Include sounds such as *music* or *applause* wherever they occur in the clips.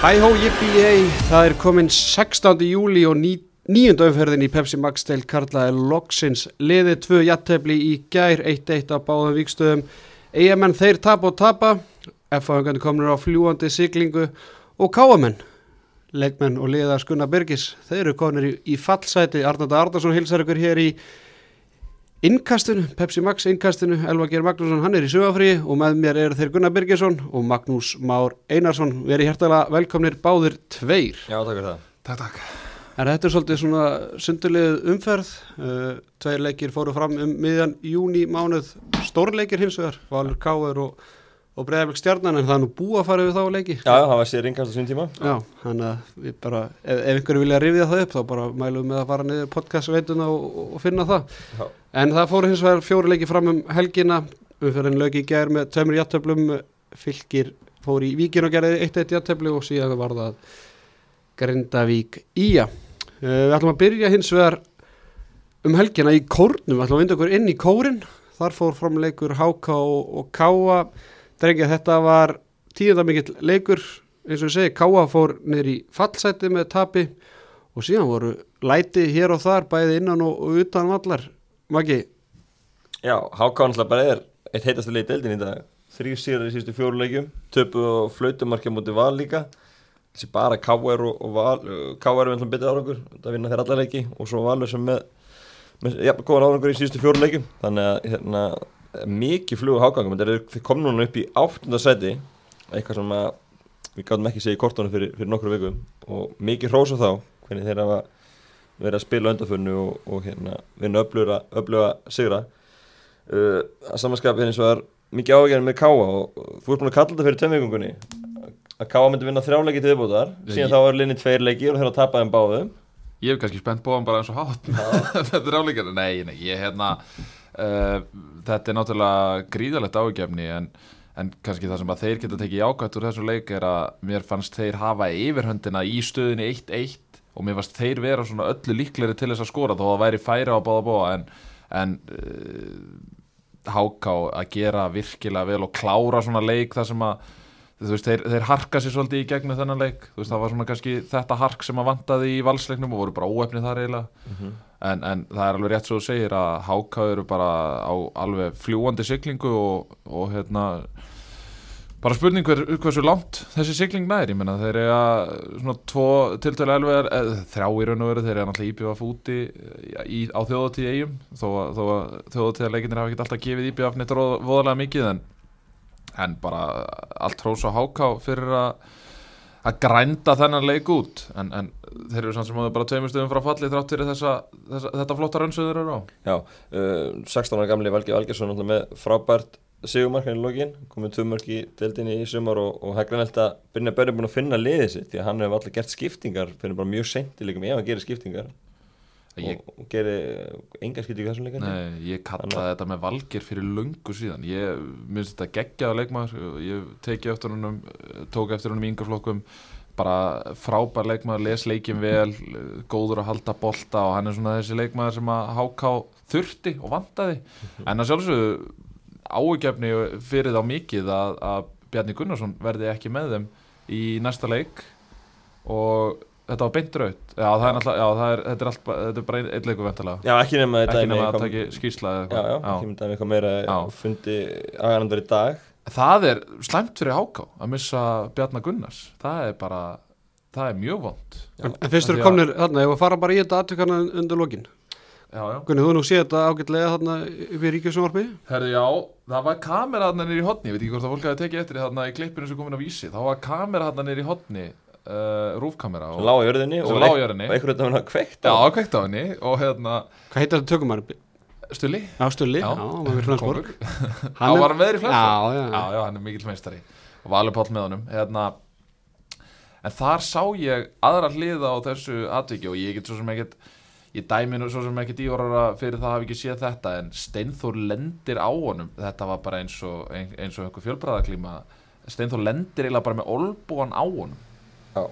Hæ hó, jippi, ei, það er komin 16. júli og ný, nýjönda umferðin í Pepsi Max til Karla loksins liðið. Tvö jattefli í gær 1-1 á báðum vikstöðum eigamenn þeir tapa og tapa. F-fagöngarnir kominur á fljúandi siglingu. Og káamenn leikmenn og liðar Skunna Birgis þeir eru kominir í, í fallsæti. Arnanda Arnarsson hilsar ykkur hér í innkastinu, Pepsi Max innkastinu Elva Geir Magnússon, hann er í sögafrí og með mér er þeir Gunnar Birgisson og Magnús Már Einarsson verið hjertalega velkomnir báðir tveir Já, takk fyrir það. Takk, takk. en þetta er svolítið svona sundulið umferð uh, tveir leikir fóru fram um miðjan júni mánuð stórleikir hins vegar, Valur Káur og, og Breiðarblik Stjarnan en það er nú búið að fara við þá leiki Já, það var sér ringast á sín tíma. Já, þannig að við bara, ef, ef einhverju vilja rifja það upp þá bara mælum við með að fara niður podcastveituna og, og finna það. Já. En það fóru hins vegar fjóri leiki fram um helgina, umferðin lög í gær með tveimur játtöflum, fylgir fór í Víkin og gerði eitt eitt játtöflu og síðan var það Grindavík Ía. Uh, við ætlum að byrja hins vegar um helgina í kórnum, við ætlum að vinda okkur inn í kórin, þar fór fram leikur Háka og, Káa, drengja þetta var tíunda mikill leikur, eins og ég segi, Káa fór í fallseti með tapi og síðan voru læti hér og þar, bæði innan og utan vallar. Maggi, Já, Háká náttúrulega bara er eitt heitast leið í deildin í dag. Þrý síðar í síðustu fjóru leikjum, töpu og flautumarkja mútið val líka. Þessi bara K.R. og, og val, uh, K.R. er með betið árangur, það vinna þeir alla leiki og svo valur sem með, með ja, góðan árangur í síðustu fjóru leikjum. Þannig að hérna, mikið Hákangum, þeir, eru- þeir kom núna upp í áttunda seti, eitthvað sem að við gáðum ekki segja í kortónu fyrir, fyrir nokkru vikum og mikið hrósa þá, hvernig þeir hafa verið að spila undarförnu og, og hérna, vinna öfluga, sigra. Uh, að samanskapið eins og er mikið ágjörn með Káa og, þú ert búin að kalla þetta fyrir tveimvíkungunni að Káa myndi vinna þrjáleiki til viðbútar Já, síðan ég- þá er linni tveir leikir og þeir að tapa þeim báðum. Ég hef kannski spennt bóðan bara eins og hátt. *laughs* Þetta er áleikar, nei, nei, ég hérna uh, Þetta er náttúrulega gríðalegt ágefni en, en kannski það sem að þeir geta tekið jákvæmt úr þessu leik er að mér fannst þeir hafa yfirhöndina í stöðinni 1-1 og mér fannst þeir vera svona öllu líkleri til þess að skora þó að væri færi á báða bóða en, en uh, háká að gera virkilega vel og klára svona leik þar sem að veist, þeir, þeir harka sér svolítið í gegnum þennan leik. Veist, það var svona kannski þetta hark sem að vantaði í valsleiknum og voru bara óefnið þar eiginlega. En, en það er alveg rétt svo þú segir að háká eru bara á alveg fljúandi siglingu og, og hérna bara spurning hver, hversu langt þessi sigling nær, ég menna þeir eru að svona tvo tiltölu elvegar eða, þrjá í raun og veru, þeir eru náttúrulega íbjöf úti í, á þjóðatíð eigum þó, að- þó að þjóðatíða leikinir hafa ekki alltaf gefið íbjöf neitt róð- voðalega mikið en, en bara allt hrós á háká fyrir að að grænda þennan leik út en, en þeir eru samt sem áður bara tveimur stöðum frá falli þrátt fyrir þessa, þessa, þetta flotta rönsuður eru á. Já, uh, 16 ára gamli Valgi Valgersson með frábært sigumarkan í lokin, komið tvö mörg í deildinni í sumar og, og greinlegt að Brynja Börn er búin að finna liðið sitt því að hann hefur alltaf gert skiptingar fyrir bara mjög seint í leikum ef hann gerir skiptingar. Ég, og, og gerir enga skiptingar þessum leikandi nei, ég kallaði þetta með valgir fyrir löngu síðan. Ég minnst þetta geggjaða leikmaður. Ég teki eftir honum tók eftir honum í yngaflokkum bara frábær leikmaður, les leikin vel góður að halda bolta og hann er svona þessi leikmaður sem að háká þurfti og vantaði. En að sjálfsögðu áhugjefni fyrir þá mikið að, að Bjarni Gunnarsson verði ekki með þeim í næsta leik. Og þetta var beint raut já, það er náttúrulega, já, það er, þetta er, allt, bara- þetta er bara einn leiku veintalega Já, ekki nema þetta ekki nema að taki skýrsla eða Já, já, ekki myndi að eitthvað meira fundi aðanandar í dag. Það er slæmt fyrir háká að missa Bjarnar Gunnars. Það er bara, það er mjög vond en, fyrst eru komnir þarna, ef að fara bara í þetta aðtökana undir lokin. Já, já. Gunni, þú nú séð þetta ágætlega þarna upp í ríkjusumvarpi? Herðu, já, það var kamera hann nýri í hotni, ég veit ekki hvort að fólk hafi tekið eftir þarna í klippinu sem komin á vísi, þá var kamera hann nýri í hotni, uh, rúfkamera sem og, lág á jörðinni Sem og lá á leik- jörðinni. og einhvern veginn að kveikt já, á kveikt á henni og hérna, Hvað heitir þetta tökumar? Stulli? Já. Já, Flensborg. Konur. Hann *laughs* Já, er- var hann með þér í Flensborg? Já, já, já, já, hann er mikill meistari og Valur Páll með honum hérna, en þar sá ég aðra hliða á þessu atviki og ég get svo sem ekkert ég dæmi nú svo sem ekkert í orðara fyrir það hafi ekki séð þetta en Steinþór lendir á honum. Þetta var bara eins og, ein- eins og einhver fjölbræðaklíma Steinþór lendir eiginlega bara með olbúan á honum. Já,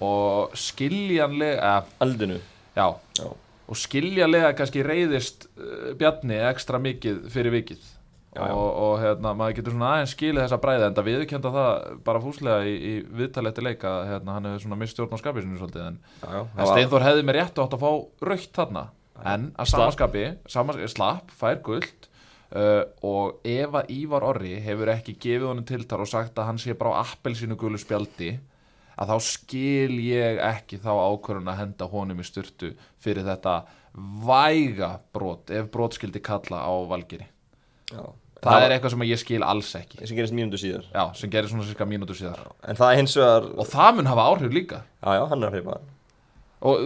og skiljanlega eh, aldinu já, Já, og skiljanlega kannski reyðist uh, Bjarni ekstra mikið fyrir vikið Já, já. Og, og hérna, maður getur svona aðeins skilið þessa bræði en það viðurkenda það bara fúslega í, í viðtalið leika hérna, hann hefur svona mistjórn á skapið sinni svolítið en, Já, en Steinþór hefði mér rétt átt að fá raukt þarna. En að samaskapi sama, slapp, fær guld uh, og ef að Ívar Orri hefur ekki gefið honum tiltar og sagt að hann sé bara á appelsínu gulu spjaldi að þá skil ég ekki þá ákvörðun að henda honum í styrtu fyrir þetta væga brot ef brot skildi kalla á valgeri já. það er eitthvað sem ég skil alls ekki. Sem gerist mínútu síðar. Já, sem gerir svona cirka mínútur síðar. En það er hins vegar og það mun hafa áhrif líka. Já, já, hann er að hreipa og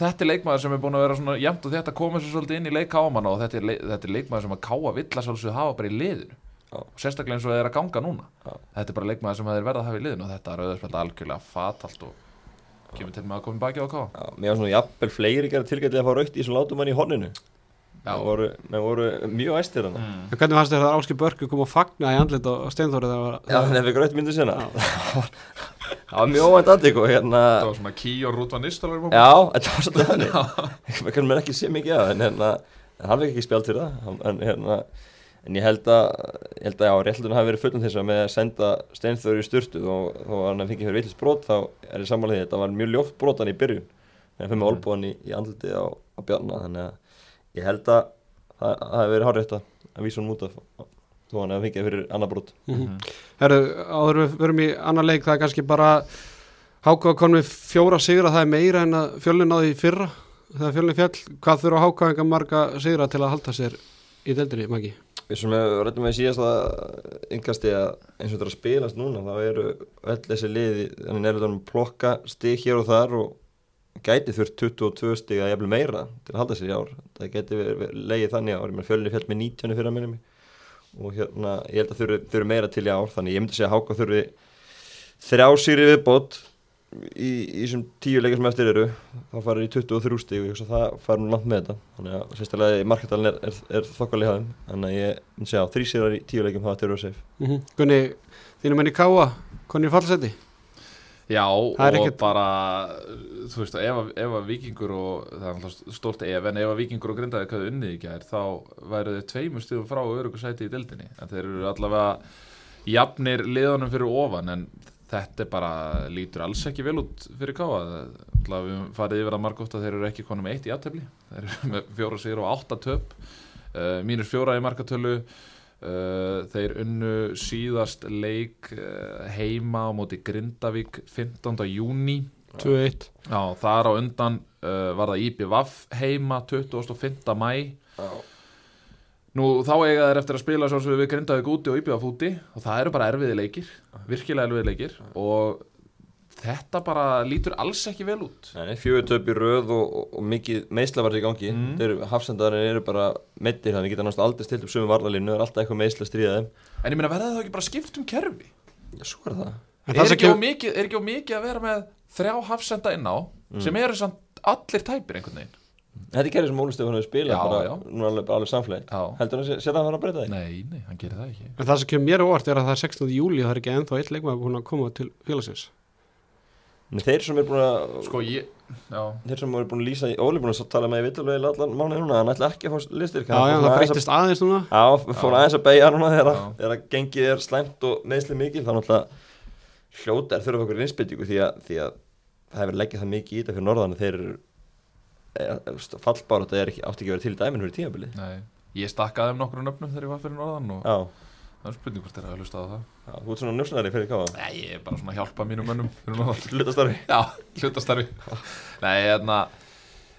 þetta er leikmaður sem er búin að vera svona jæmt og þetta komið svo svolítið inn í leik káman og þetta er, þetta er leikmaður sem að káa vill að svolítið hafa bara í liðinu. Já. og sérstaklega eins og það er að ganga núna. Já. þetta er bara leikmaður sem það er verið að hafa í liðinu og þetta er auðvitað algjörlega fatalt og kemur til með að koma í baki á káa Já, mér var svona jafnvel fleiri gera tilgætið að fá raukt í þessum látum hann í horninu Það voru, menn voru mjög æstir hann mm. Hvernig fannst þér það Áski Börku kom að fagna í andlit á Steinþóri þegar var- Já, þannig að við raukt myndu sinna Það var mjög óvænt aðtík og hérna það var svona ký og rútva nistalur Já, þetta var svolítið þannig. Við kannum mér ekki sé mikið af en hérna, en hann fekk ekki spjald fyrir það. Hann- en, hérna, en ég held að ég held að já, réttlutin hafi verið fullum þess að með að senda steinþöru í sturtu og þó að hann fengi fyrir vitlis brot þá er ég samanlega því þetta var mjög ljótt brotan í byrjun. En það fyrir með olbúan í, í andliti á, á bjarna þannig að ég held að það það hafi verið hárrétt að að vísa hann út af þó hann hefði fengið fyrir annar brot Mhm. Herru, áður við verum í annar leik það er kannski bara Háka kom við fjóra sigra, það er meira en að fjölun náði í fyrra þegar fjölun fjall, hvað þurfa Háka enga marga sigra til að halda sér í deildinni, Maggi? Við sem við rættum með síðast að yngasti að eins og þetta er að spilast núna þá eru öll þessi liði þannig er þetta að plokka stig hér og þar og gæti þurft 22 stig að jafnvel meira til að halda sér í ár. Það gæti leiðið þannig ár. Fjölunni fjall með 19 fyrir að minna mig. Og hérna ég held að þurfi, þurfi meira til í ár. Þannig ég myndi segja að Háka þurfi þrjá sýri viðbót í, þessum tíu leikar sem eftir eru. Þá farið í 23 stig. Og það farið nú langt með þetta. Þannig að sérstaklega í markettalinn er, er, er þokkalið hafðum þannig að ég myndi segja að þrý sérar í tíu leikum það til að Mm Gunni, þínum enn í Káa, konið fallseti? Já, og ekkert- bara, þú veist, ef, að- ef að vikingur og, það er alltaf stórt ef, en ef að vikingur og grindaði hvað unnið í gær, þá væru þið tveimur stíðum frá örugu sæti í deildinni, en þeir eru allavega jafnir liðanum fyrir ofan, en þetta er bara, lítur alls ekki vel út fyrir káa, allavega við farið yfir að margótt að þeir eru ekki konum eitt í aðtöfli, þeir eru með fjóra sigur og átta töp, uh, mínus fjóra í markatölu, Uh, þeir unnu síðast leik uh, heima á móti Grindavík 15. júni 2-1 Já, þar á undan uh, var það IBVF heima 25. mæ Nú þá eiga þeir eftir að spila svo við Grindavík úti og IBVF úti og það eru bara erfiði leikir, virkilega erfiði leikir og þetta bara lítur alls ekki vel út Nei, fjögur töp í röð og, og, og mikið meðslavarði í gangi Mm. mm. eru, hafsendarinn eru bara meittir þannig geta náttúrulega aldrei stilt upp sömu varlalínu það er alltaf eitthvað meðsla að stríða þeim En ég meina verða það ekki bara skipt um kerfi? Já, svo er það Er það sem ekki, mikið, er ekki of mikið að vera með þrjá hafsenda inn á sem eru samt allir tæpir einhvern veginn Þetta er gerðið sem Óli Stefán hefur spilað Já, bara, já. nú er alveg, alveg samfleyt Já. Heldur hann að sé það að fara að breyta því? Nei, nei, hann gerir það ekki En það sem kemur mér á óvart er að það er 16. júli og það er ekki ennþá eitt leikmaður búin að koma til félagsins Nei, þeir sem er búin að Sko ég, já. þeir sem er búin að lýsa, Óli er búin að tala með í vitalvegi allan mánuði núna, hann ætla ekki að fá listir Já, já, það breytist aðeins núna. Já, fórum aðeins að beigja núna þegar, að gengið er slæmt og meðsli mikil þá náttúrulega hljóta er þurfa okkur innspiltingu því að, því að það hefur leggjað það mikið í þetta fyrir norðan að þeir eru fallbár þetta er ekki, átti ekki að vera til í dæminu fyrir tímabili Nei, ég stakkaði um nokkru nöfnum þegar ég var fyrir norðan og Já, það er spurning hvort þeir hafa hlustað á það. Já, þú ert svona njósnari fyrir káða Nei, ég er bara svona að hjálpa mínum mönnum fyrir norðan. *laughs* Hlutastarfi. Já, hlutastarfi. Nei, hérna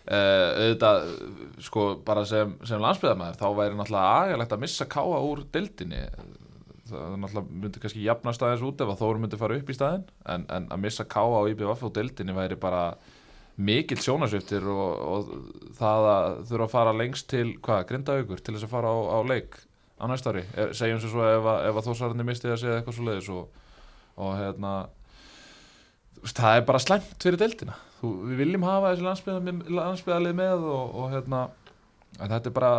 uh, auðvitað, sko, bara sem, sem landsbyðamæður, þá væri náttúrulega agalegt að missa káa úr deildinni. Það náttúrulega myndi kannski jafnast aðeins út ef að Þór myndi fara upp í staðinn. En, en að missa káa á IBVF og deildinni væri bara mikill sjónasviftir og, og það að þurfa að fara lengst til, hvað, grindaugur til þess að fara á, á leik á næsta ári, Er- segjum sem svo ef að, að Þórsarandi misti að segja eitthvað svo leiðis og, og hérna það er bara slæmt fyrir deildina. Þú, við viljum hafa þessi landsbyðalið, með og, og hérna þetta er bara,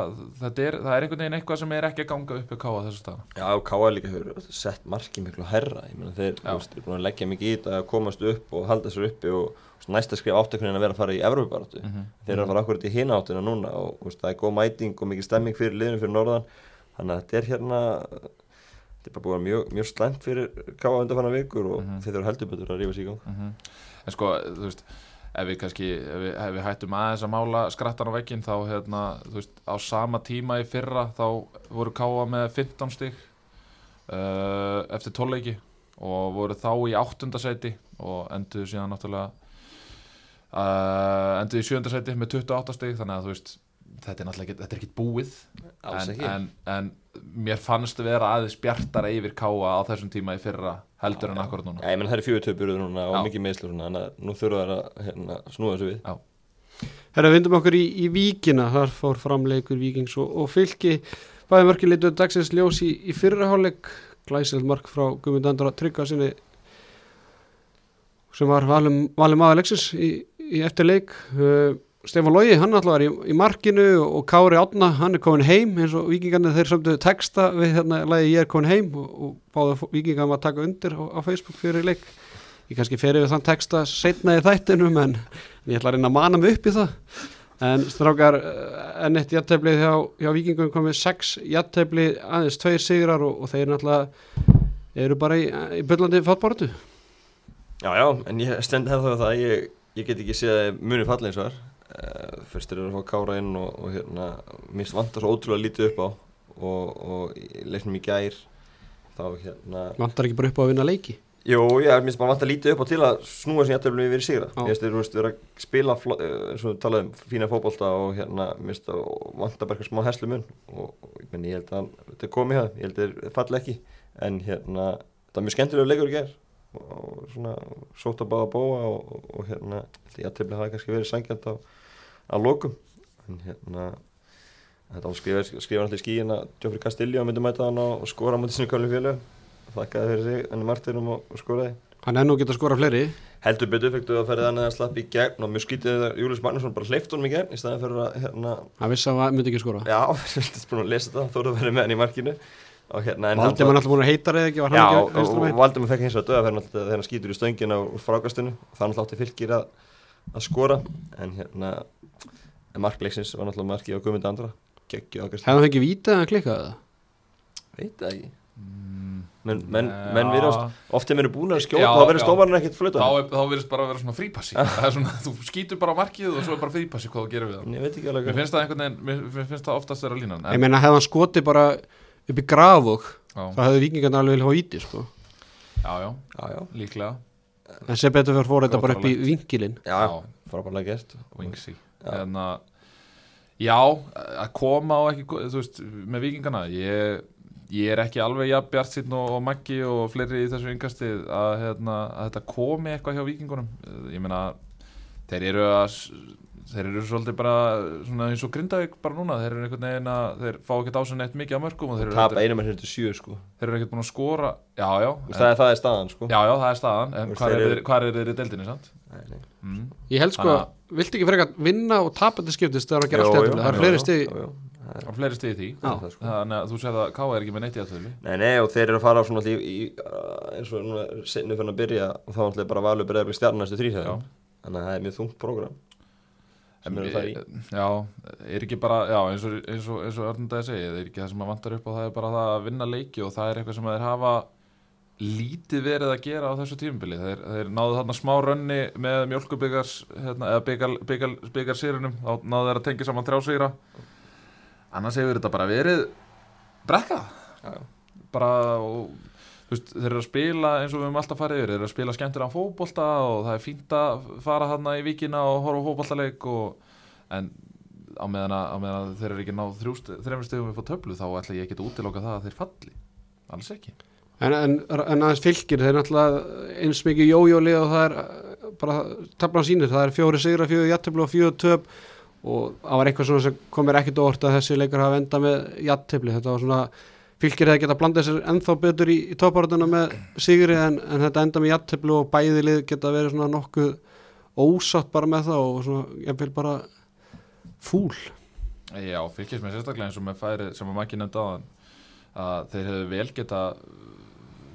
þetta er, það er einhvern veginn eitthvað sem er ekki að ganga upp í káa þessu staðan Já, og káða líka hefur sett markið miklu hærra. Ég meina þeir, Já. þú veist, er búin að leggja mikið í þetta að komast upp og halda sér uppi og næsta skrif áttökunin að vera að fara í Evróparatu Mhm. þeir eru að fara akkurat í hina áttina núna og það er góð mæting og mikið stemming fyrir liðinu fyrir norðan þannig að þetta er hérna þetta er bara vera mjög, mjög slæmt fyrir káa undanfanna vikur og Mhm. þeir eru heldur betur að rífa sig í gang Mhm. En sko, þú veist ef við kannski, ef við, ef við hættum aðeins að mála skrattan á vegginn þá hérna, veist, á sama tíma í fyrra þá voru Káa með 15 stig uh, eftir 12 leiki og voru þá í áttundasæti og enduðu síðan náttúrulega uh, enduðu í sjöndasæti með 28 stig þannig að þú veist þetta er náttúrulega ekki, þetta er ekki búið. En, ekki. en, en mér fannst vera aðeins bjartara yfir Káa á þessum tíma í fyrra heldur en akkurat núna. Já, ég menn það er fjögur töpur núna og Já. mikið meðslu svona, þannig að nú þurfa þær að hérna, snúa þessu við. Herra, við vindum okkur í, í Víkina, þar fór framleikur Víkings og, og fylki. Bæði mörki litur dagsins ljós í, í fyrraháleik, glæsileg mark frá Guðmund Andra Tryggva sinni sem var valum, valum aða leiksins í, í eftirleik. Uh, Stefán Lógi, hann alltaf var í, í markinu og, Kári Átna, hann er komin heim eins og Víkingarnir þeir sömdu texta við hérna lagi ég er komin heim og, og báðu Víkingarnir að taka undir á, á Facebook fyrir leik. Ég kannski fer yfir þann texta setna í þættinum en en ég ætla að reyna að mana mig upp í það. En strákar eh, enn eitt jattefli hjá, hjá vikingum komið sex jattefli aðeins tveir sigrar og, og þeir náttúrulega eru bara í, í byllandi fótbortu Já, já, en ég stend hefði það að ég, ég get ekki séð að muni falla eins og þar uh, Fyrst er að fá kára inn og, og hérna, minnst vantar svo ótrúlega lítið upp á og, og leiknum í gær þá hérna vantar ekki bara upp á að vinna leiki? Jú, já, bara vantar lítið upp á til að snúa sem jættöflum við verið sigra. Mér finnst þeir vera að spila eh, eins og við talaðum, fína fótbolta og hérna, minnst að vantar bara eitthvað smá heslu mun og, og ég, meni, ég held að þetta komið það, ég held að þeir falla ekki. En hérna, það er mjög skemmtilega leikur í gær og svona sótt að báða bóa og, og, og hérna, jættöfli hafi kannski verið sangjant á, á lokum. En hérna þetta var skrifa, náttúrulega í skíin að Joffrey Castillo myndi mæta hann og skora á mútið sinni kölum fjölu þakkaði fyrir sig enni Martinum og, skoraði hann er nú geta skora fleiri. Heldur betur fekk þú að ferða hann eða slapp í gegn og mjög skítið að Július Magnússon bara hleyft honum í gegn í staðin fyrir að hérna, hann vissi að hann myndi ekki skora. Já, *laughs* er búin að lesa þetta þú eru að vera með hann í markinu. Og hérna en Valdimar alltaf búin að heita reyði ekki var já, hann? Valdimar fekk hins vegar döða þegar hann skýtur í stöngina úr frákastinu. Þannig átti fylgir að, að skora. En hérna en markleiksins var náttúrulega markið á Guðmund Andra. Hefði hann fengið vítið að hann klikkaði það? Veit það ekki. Mm, menn, menn, já. menn við oft er mér búin að skjóta Já, þá verður já. stómarinn ekkert flöta þá, er- þá virðist bara að vera svona frípassi. *laughs* Það er svona, þú skýtur bara á markið og svo er bara frípassi hvað þú gerir við það. En ég veit ekki alveg Mér finnst það einhvern veginn, mér, mér finnst það oftast vera línan ég en, meina hefði hann skotið bara upp í grafog já, þá hefði vikingarna alveg vilja fá víti sko. já, já, já, já, líklega. En sem betur fyrir fór þetta bara upp í vinkilinn. Já, frábærlega gert. Wingsy Já. En að já, að koma og ekki þú veist, með vikingana ég, ég er ekki alveg jafn bjart síðan og, og Maggi og fleiri í þessu yngasti að, hérna, að þetta komi eitthvað hjá vikingunum ég meina, þeir eru að þeir eru svolítið bara svona eins og Grindavík bara núna þeir eru einhvern veginn að þeir fá ekki dásun eitt mikið á mörgum og þeir eru, tapa þeir, einum með hérna sjö sko þeir eru ekkert búin að skora já, já, en, það, er, það er staðan sko já, já, það er staðan en hvað er, hvar er þeir í deildinni, sant? Nei, nei. Mm. ég held sko, Þannig viltu ekki frekar vinna og tapa til skiptist þegar að gera allt jættilega það er fleiri jú. Það er- á fleiri stig í því það, sko. þannig að þú segir að K er ekki með neitt í aðtölu Nei, nei, og þeir eru að fara á svona í, í, uh, eins og núna sinni fyrir að byrja og þá ætlaði bara valur byrjaði stjarnastu Já. þrýsæði þannig að það er mjög þungt prógram það í. Já, er ekki bara, já, eins og, eins og, eins og Örnundagi segi, það er ekki það sem að vantar upp á það er bara það að vinna leiki og það er eitthvað sem þeir hafa lítið verið að gera á þessu tímubili þeir, þeir náðu þarna smá rönni með mjölkubyggars hérna, eða byggar, byggar, þá náðu þeir að tengja saman þrjá sigra. Annars hefur þetta bara verið brekka Já, bara og, veist, þeir eru að spila eins og við höfum alltaf farið yfir, þeir eru að spila skemmtilega fótbolta og það er fínt að fara þarna í vikina og horfa á fótboltaleik og, en á meðan, að, á þeir eru ekki náð þremur stegum upp á töflu þá ætla ég ekki að útiloka það að þeir falli. Alls ekki. En, en, en aðeins fylgir þeir náttúrulega eins mikið jójóli og það er uh, bara taflan sínir, það er fjóri sigra, fjóri jættefli og fjóri töp og það var eitthvað sem komir ekkit óvart að þessi leikar hafa enda með jættefli þetta var svona, fylgir þeir geta blandað sér ennþá betur í, í topparönduna með sigri en, en þetta enda með jættefli og bæði lið geta verið svona nokkuð ósátt bara með það og svona, ég vil bara fúl. Já, fylgjast með sérstaklega eins og með færi sem að makki nefndi á að þeir hefðu vel geta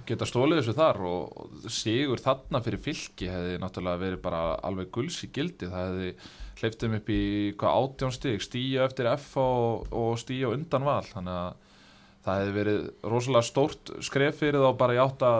geta stólið þessu þar og sigur þarna fyrir fylki hefði náttúrulega verið bara alveg guls í gildi. Það hefði hleyptum upp í hvað átjón stig stíja eftir F og, og stíja undan val. Þannig að það hefði verið rosalega stórt skref fyrir þá bara í átta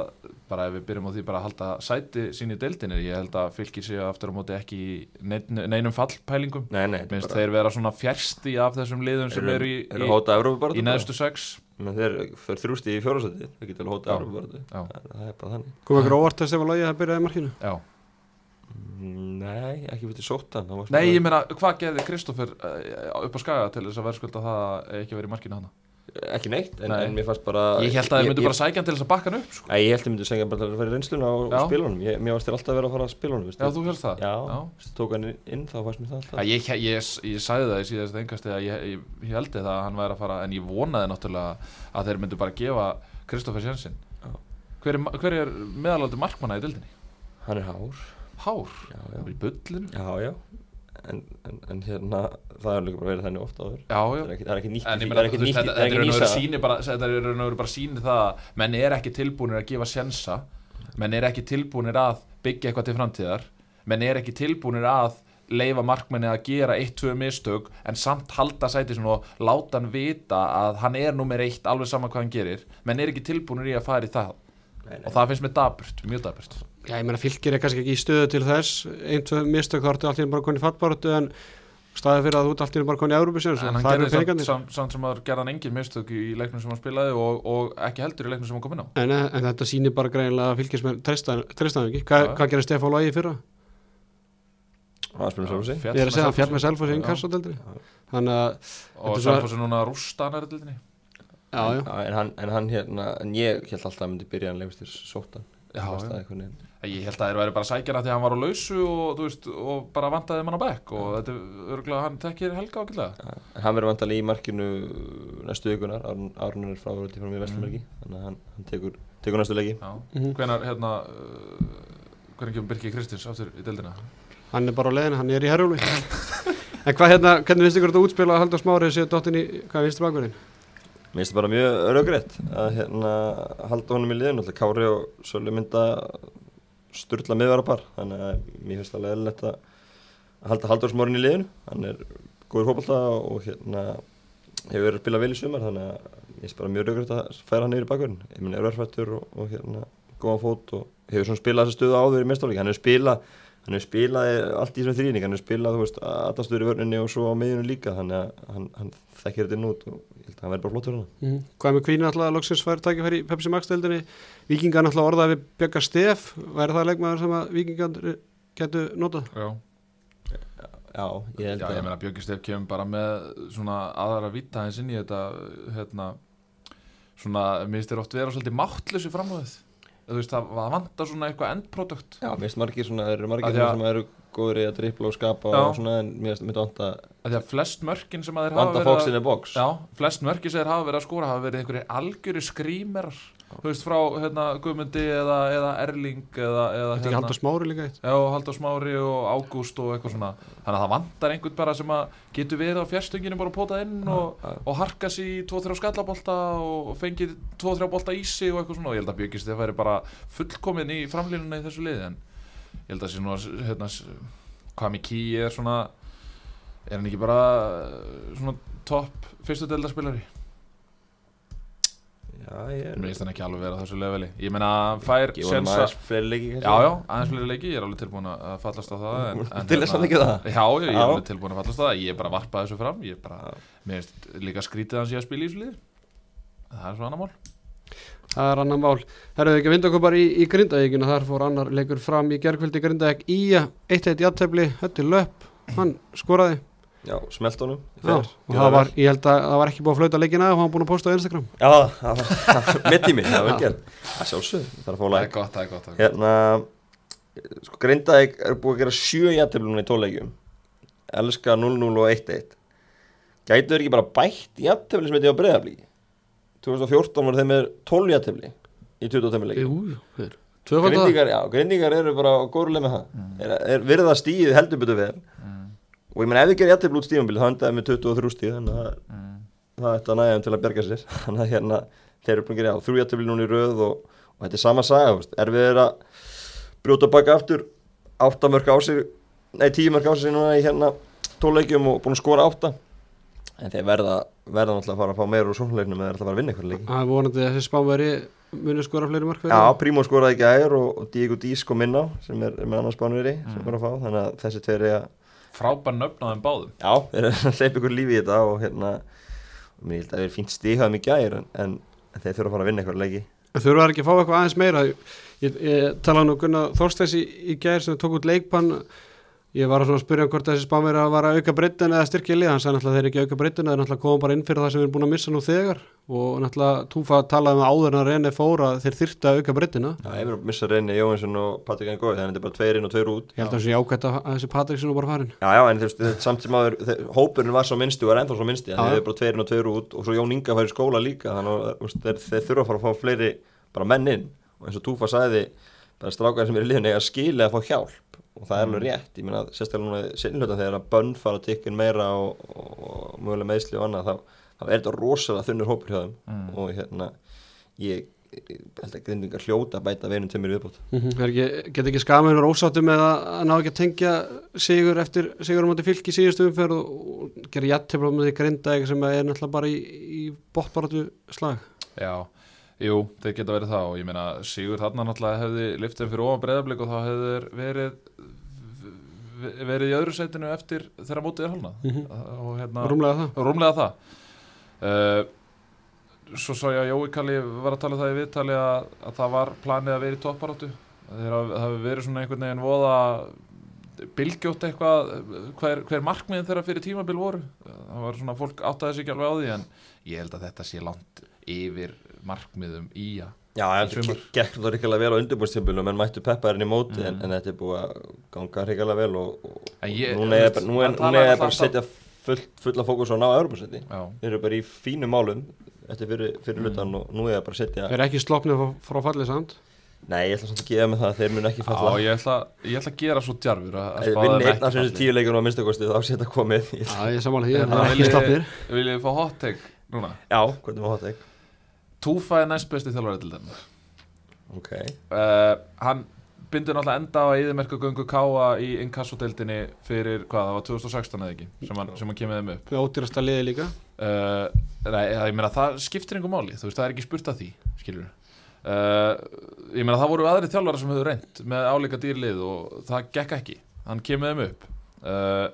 bara ef við byrjum á því bara að halda sæti sín í deildinni, ég held að fylgir sig aftur á móti ekki í nein, neinum fallpælingum Nei, nei, minnst þeir vera svona fjärsti af þessum liðum sem eru í, eru í, í neðstu sex menn þeir fyrir þrjústi í fjórasæti þeir geta alveg hóta Já. það það er bara þannig Kom ekki óvart að Stefán Lógi að byrjaði í markinu Já. Mm, nei, ekki fyrir sóttan það var Nei, ég meina, hvað gerði Kristoffer uh, upp á skaga til þess að verðskulda það að ekki verið í markinu hana? Ekki neitt, en, Nei. en mér fannst bara Ég held að þeir myndu bara sækja hann til þess að bakka hann upp sko. Æ, ég held að þið myndu segja bara til að fara í reynsluna og, og spila honum ég, mér varst þér alltaf að vera að fara að spila honum Já, þú helst það? já. Veistu, tók hann inn þá fannst mér það alltaf Já, ég, ég, ég, ég sagði það í síðast engast að ég, held það að hann væri að fara en ég vonaði náttúrulega að þeir myndu bara gefa Kristoffer Jensen Já. hver er, hver er meðalóti markmanna í dildinni? hann er hár Hár? já, já, En, en, en hérna það er líka bara verið þannig ofta áður. Já, já. Það er er ekki nýtt En það er nýtt þetta, er þetta er nýsa. síni bara, þetta er raun og veru bara síni það að menn er ekki tilbúinir að gefa sjensa. Menn er ekki tilbúinir að byggja eitthvað til framtíðar. Menn er ekki tilbúinir að leifa markmenni að gera eitt, tvö mistök en samt halda sæti og láta hann vita að hann er nummer eitt alveg sama hvað hann gerir. Menn er ekki tilbúinir í að fara í það. Nei, nei. og það finnst mér daburt, mjög daburt Já, ég meina fylgir er kannski ekki í stöðu til þess. Ein, tvö mistök þá ertu allt í einu bara konið fattbáratu en staðið fyrir að þú ert allt í einu bara konið hann það eru gerði samt, peningandi samt, sem að gerði hann engin mistök í leiknum sem hann spilaði og, og ekki heldur í leiknum sem hann kom inn á. En, en þetta sýnir bara greinilega að fylgismenn treystaðum ekki. Hva, hvað gerir Stefán Lógi fyrra? það Ég er að segja að fjall með Selfossi. Selfossi inn Já. kassadeldri þannig að og Þetta er svo- Selfossi núna rústa hann dildinni já, já, en, hann, en hann hérna en ég held alltaf að myndi byrja hann. Lefist til sóttan Það. Ég held að þeir væri bara sækjana því að hann var á lausu og, þú veist, og bara vantaði mann á bekk og þetta er örgulega hann tekkir helga ákveðlega. En hann verður vantalega í markinu næstu vikunar, Árun er frá til frá mér Mm. Vesturmerki, þannig að hann, hann tekur, tekur næstu leiki. Já. Mhm. Hvenar, hérna, uh, kemur Birki Kristins aftur í deildina? hann er bara á leiðinu, hann er í herjúli *laughs* en hvað hérna, hvernig finnst ykkur þetta útspila að halda smárið séu dottin í, hvað finnst þið bakverðin? Mér finnst það bara mjög örugrætt að hérna, halda honum í liðinu, alltaf Kári og Sölu mynda sturla miðvarapar, þannig að mér finnst það leðilegt að að halda Halldórsmórin í liðinu, hann er góður fótbolta og hérna hefur verið að spila vel í sumar, þannig að mér finnst bara mjög örugrætt að færa hann í bakverðin, ég minn er örfættur og, og hérna góðan fót og hefur svona spilað þessa stöðu áður í mestáleiki, hann hefur spilað hann hefur spilað allt í þessum þrýning, hann hefur spilað, þú veist, aðastur í vörninni og svo á miðjunum líka, þannig að hann, hann þekkir þetta inn út og ég held að hann verði bara flottur hann. Mm. hvað er með kvínu alltaf að loksins fær tækifæri í Pepsi Max deildinni Víkingar alltaf orðað við Björga Stef væri það leikmaður sem að Víkingar getur notað? Já. Já, ég held Já, að ég meina Björki Stef kemur bara með svona aðra vita eins inn í þetta, hérna, svona, mér finnst þér oft vera veist, það, það vantar svona eitthvað endprodukt. Já, mér finnst margir svona, það eru margir að- svona sem eru góður í að drippla og skapa Já. og svona en mér finnst myndi vanta, Af Því að flest mörkin sem að þeir hafa verið að- Já, flest mörki sem þeir hafa verið að skora hafa verið einhverjir algjöri skrýmerar þú veist frá hérna, Guðmundi eða, eða Erling eða, eða ekki halda smári líka eitt. Já, Halldór Smári og Ágúst og eitthvað svona. Þannig að það vantar einhvern bara sem að getur verið á fjárstönginu bara að póta inn og, Já, og harka sér í 2-3 skallabolta og fengið 2-3 bolta í sig og eitthvað svona. Og ég held að Bjöggist þeir væri bara fullkomin í framlínuna í þessu liði en ég held að sé nú að hérna, ký er svona er hann ekki bara svona topp fyrstu deildarspilari já, ég er finnst hann ekki alveg vera á þessu leveli. Ég meina hann fær Ég sensa aðeins fleiri leiki kannski. já já, aðeins fleiri leiki, ég er alveg tilbúin að fallast á það en, en, Til þess að ekki það? Já, ég, ég er alveg tilbúin að fallast á það. Ég er bara að varpa þessu fram. Ég er bara, mér finnst líka skrítið að hann sé að spila í þessu liði. Það er svo annar mál. Það er annar mál. Herruðu ekki að vinda okkur bara í, í Grindavíkina, þar fór annar leikur fram í gerkvöldi Grindavík í að 1-1 játefli, hötti löp, hann skoraði. Já, smelt honum í Já, það var, ég held að það var ekki búið að flauta leikina og hann var búin að posta á Instagram. Já, það var- það var mitt í mig, það var gert. Það sjálfsög, það er að fá það læk er gott, það er gott, það er gott. Hérna, sko Grindavík er búið að gera sjö jættiflunum í tóleikjum Elska 0-0 og 1-1 Gætu þeir ekki bara bætt jættifli sem þetta á breyðaflíki 2014 voru þeim með 12 jættifli í 25 leikjum. Grindíkar, já, grindíkar eru bara górulega með það. Er, er og ég menn ef þið gerir jættifli út stíðumbil þá endaði með 23 stíð þannig að mm. það ætti að næja þeim til að berga sér. *laughs* Þannig að hérna þeir eru búin að gera þrjú jættifli núna í röð og, og þetta er sama saga þú veist. erfið er að brjóta baka aftur átta mörg á sig nei tíu mörg á sig núna í hérna tóleikjum og búin að skora átta. En þeir verða verða náttúrulega að fara að fá meira úr sóknleiknum eða er alltaf að fara að vinna eitthvað leiki. Það er vonandi að þessi spánveri muni skora fleiri mark Já, Prímó skoraði ekki ægur og, og Diego Dís kom inn á sem er, er með annars spánveri sem er að fá, þannig að þessi tveir er að frábær nöfn á þeim báðum. Já, þeir hleypa ykkur lífi í þetta og hérna, og mér held að það er fínt stíðað mikið ægur en, en, en þeir þurfa að fara að vinna eitthvað leiki. Þurfa það ekki að fá eitthvað aðeins meira. Ég, ég talaði nú Gunnar Þorstæs í, í gær sem tók út leikbann Ég var að spyrja hvort þessi spánveri að vara að auka breytin eða styrkja lið, hann sagði náttúrulega þeir ekki auka breytin eða náttúrulega koma bara inn fyrir það sem við erum búin að missa nú þegar. Og náttúrulega Túfa talaði með áður en að reyna fóra þeir þyrfti að auka breytina Já, ég verður að missa Reyni Jóhansson og Patrik Engói þannig að þetta er bara tveir inn og tveir út. Ég held að það sé ágætt að að þessi Patriksson er bara farin Já, já, en þetta- samt sem þeir- hópurinn var svo minnstu og er ennþá svo minnsti Já. þannig að þeir eru bara tveir inn og tveir út og svo Jón Inga fær í skóla líka þannig að þeir, þeir þurfa að fara að fá fleiri bara menn inn. Og eins og Túfa sagði bara strákar sem eru í liðinu eiga skilja að fá hjálp og það er alveg rétt, ég meina sérstaklega núna sinnljóta þegar að bönn fara inn meira og, og, og mögulega meðsli og annað þá, þá er þetta rosalega þunnur hópur hjá þeim. Mm. og hérna ég, ég held að grindingar hljóta að bæta veinum tömur viðbútt mm ekki, Get ekki skamin og ósáttu með að, að ná ekki að tengja sigur eftir sigur á móti fylki síðustu umferð og, og gera jættefla með því grinda sem er náttúrulega bara í, í bóttbaratu slag? Já, jú, þeir geta verið það og ég meina Sigur þarna náttúrulega hefði liftið fyrir ofan breyðablík og þá hefði verið verið í öðru sætinu eftir þegar mótið er hálnað Mhm. og hérna Rúmlega það. Rúmlega það. Uh, svo sá ég að Jói Kalli var að tala um það í viðtali að, að það var planið að vera í topparáttu. Það hafi verið svona einhvern veginn voða bylgjótt eitthvað hver, hver markmiðin þeirra fyrir tímabil voru. Það var svona fólk áttaði sig ekki alveg á því en ég held að þetta sé langt yfir markmiðum í að Já, þetta gekk það ríkilega vel á undirbúrstímbilum en mættu pepparinn í móti en, Mm. en þetta er búið að ganga ríkilega vel og, og En ég- núna er þú bara, er, er að setja full, fulla fókus á að ná Európa-setti já, þeir eru bara í fínum málum eftir fyrir, fyrir Mm. hlutan og nú er það bara að setja Er ekki slopnið frá, fallið samt Nei, ég ætla samt að gefa mig það að þeir mun ekki já falla ég, ætla, ég ætla að gera svo djarfur að, að þeim einn af þessu falli. tíu leikunum á minnstakosti þá sé þetta komið Já, ég samála því, En en það það er ekki slopnir Viljið þið fá hot take núna? Já, hvernig var það ekki? Túfa er næst besti þjálfari til þennan Ok, uh, Hann bindur náttúrulega enda á að yðurmerku göngu káa í inkassodeildinni fyrir, hvað, það var 2016 eða ekki sem hann, sem hann kemur þeim upp. Við ódýrasta liði líka? Uh, Nei, það- ég meina það skiptir einhver máli, þú veist, það er ekki spurt að því skilur uh, Ég meina það voru aðri þjálfara sem hefur reynd með álíka dýrlið og það gekk ekki. Hann kemur þeim upp. Uh,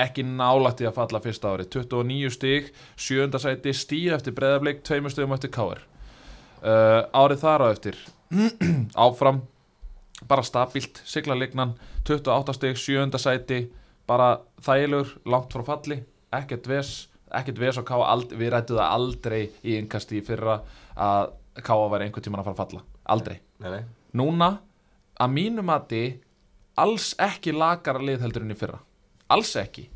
ekki nálægt í að falla fyrsta ári 29 stig, sjönda sæti stíu eftir breðablik, tveimur stigum eftir káir uh, árið þar á eftir *clears throat* áfram bara stabilt, sigla lignan 28 stig, sjönda sæti bara þægilegur, langt frá falli ekkert ves, ekkert ves á káa við rættu það aldrei í innkasti í fyrra að káa væri einhvern tímann að fara að falla, aldrei. Nei, nei. Núna, að mínu mati alls ekki lagara lið heldur enn í fyrra, alls ekki.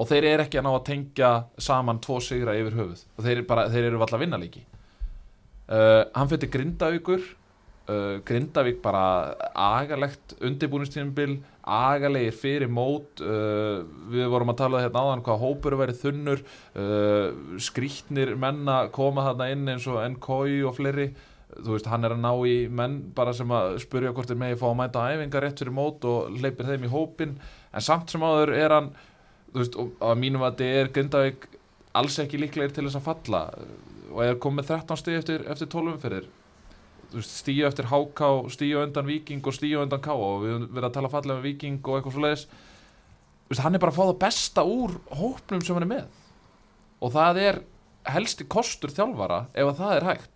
Og þeir eru ekki að ná að tengja saman tvo sigra yfir höfuð. Og þeir, eru bara, þeir eru alltaf að vinna leiki uh, hann fyrir Grindavíkur. Uh, Grindavík bara agalegt undirbúinistíðanbil agalegir fyrir mót. Uh, við vorum að tala hérna áðan hvað hópur verið þunnur. Skrítnir menna koma þarna inn eins og NKI og fleiri. Þú veist, hann er að ná í menn bara sem að spurja hvort þeir megi fá að mæta æfingar rétt fyrir mót og hleypir þeim í hópin en samt sem áður er hann þú veist, og að mínum að þetta er Grindavík alls ekki líklegir til þess að falla. Og er komið 13 stíð eftir, eftir 12 umferðir. Stíu eftir HK, stíu undan Viking og stíu undan K og við verið að tala fallega um Viking og eitthvað svo leiðis veist, hann er bara að fá það besta úr hópnum sem hann er með. Og það er helsti kostur þjálfara ef að það er hægt.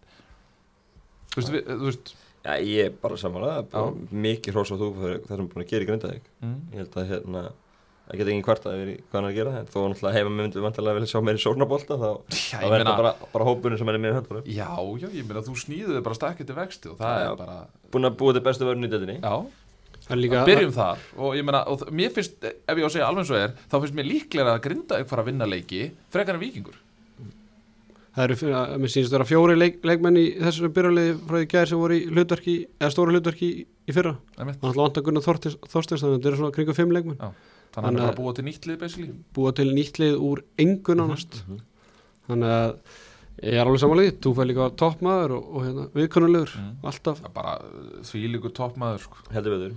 Þú veist, við, þú veist Já, ég er bara samanlega, mikið hrós á þú fyrir það sem er búin að gera í Grindavík. Mm, Ég held að hérna, það geta engin kvart að í hvað hann er að gera en þó náttúrulega heima með myndum vantarlega vilja sjá meiri sórnabólta þá, já, þá ég verður meina þetta bara, bara hópurinn sem er með í höndunum. Já, já, ég meina þú snýðuði bara stakkið til vexti og það Já, já. er bara Búin að búa til bestu vörn í deildinni. Já, Það er líka byrjum þar. Og ég meina, og mér finnst, ef ég á að segja alveg eins og er, þá finnst mér líklega að grinda fara að vinna leiki frekar en vikingur Það eru, mér sýnist að vera fjóri leik, leikmenn í þessu byrjulegði frá því gæðir sem voru í hlutverki, eða stóru hlutverki í, í fyrra. Það er alltaf vant að gunna Þorstins, þannig að þetta eru svona kringu fimm leikmenn. Þannig að hann er bara að- búa til nýtt lið basically Búa til nýtt lið úr engu nánast. Mhm. Þannig að ég er alveg samanlega, þú fær líka toppmaður og, og hérna, viðkunnulegur, Mm. alltaf. Það er bara því líkur toppmaður sko. heldur betur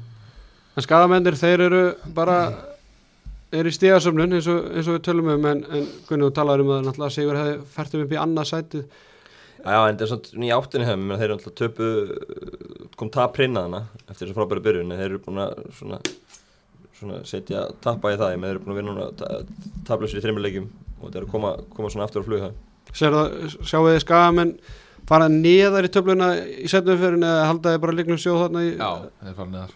En skadamennir, þeir eru bara er í stíðasöfnun eins, og- eins og við tölum um en, en Gunni, þú talaður um að náttúrulega Sigur hefði fært um upp í annað sætið Já, en það er svona í áttinni menn þeir eru alltaf töpu, kom tap prinnaðana eftir þessu frábæri byrjun, en þeir eru búin að svona, svona setja tappa í það, menn þeir eru búin að vinna núna ta- taplausir í þreymur leikjum og þeir eru að koma, koma svona aftur á flug það. Sér það, sjáu þið skagamenn fara neðar í töfluna í setnumferðin eða halda þið bara líknum sjóð þarna í Já, þeir fara neðar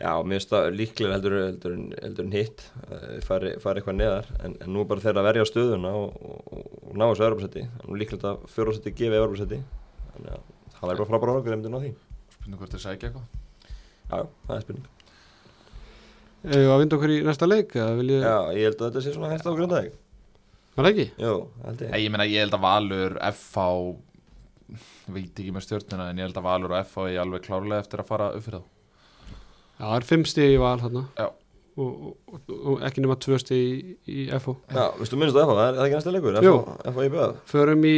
Já, mér finnst það líklega heldur, heldur, heldur en hitt, fari, fari eitthvað neðar, en, en nú er bara þeir að verja á stöðuna og, og, og ná þessu öðrubarsætti, nú er líklega að fjóraðsætti gefi öðrubarsætti, þannig að það væri bara frábæra árangur ef myndi ná því. Spurning hvort þeir sækja eitthvað Já, já, það er spurning. Eða að vinda okkur í næsta leik ég, Já, ég held að þetta sé svona hægt á gröndaðeg. var það ekki? Jú, held ég. Nei, ég meina, ég held að Valur, FH veit ekki með stjórnuna en ég held að Valur og FH er alveg klárlega eftir að fara upp fyrir þá Já, það er fimm stig í val þarna Já. og, og, og ekki nema tvö stig í, í FO Já, veistu minnst það FH, það er það ekki næsta leikur, Jú. FH í bjöð. Förum í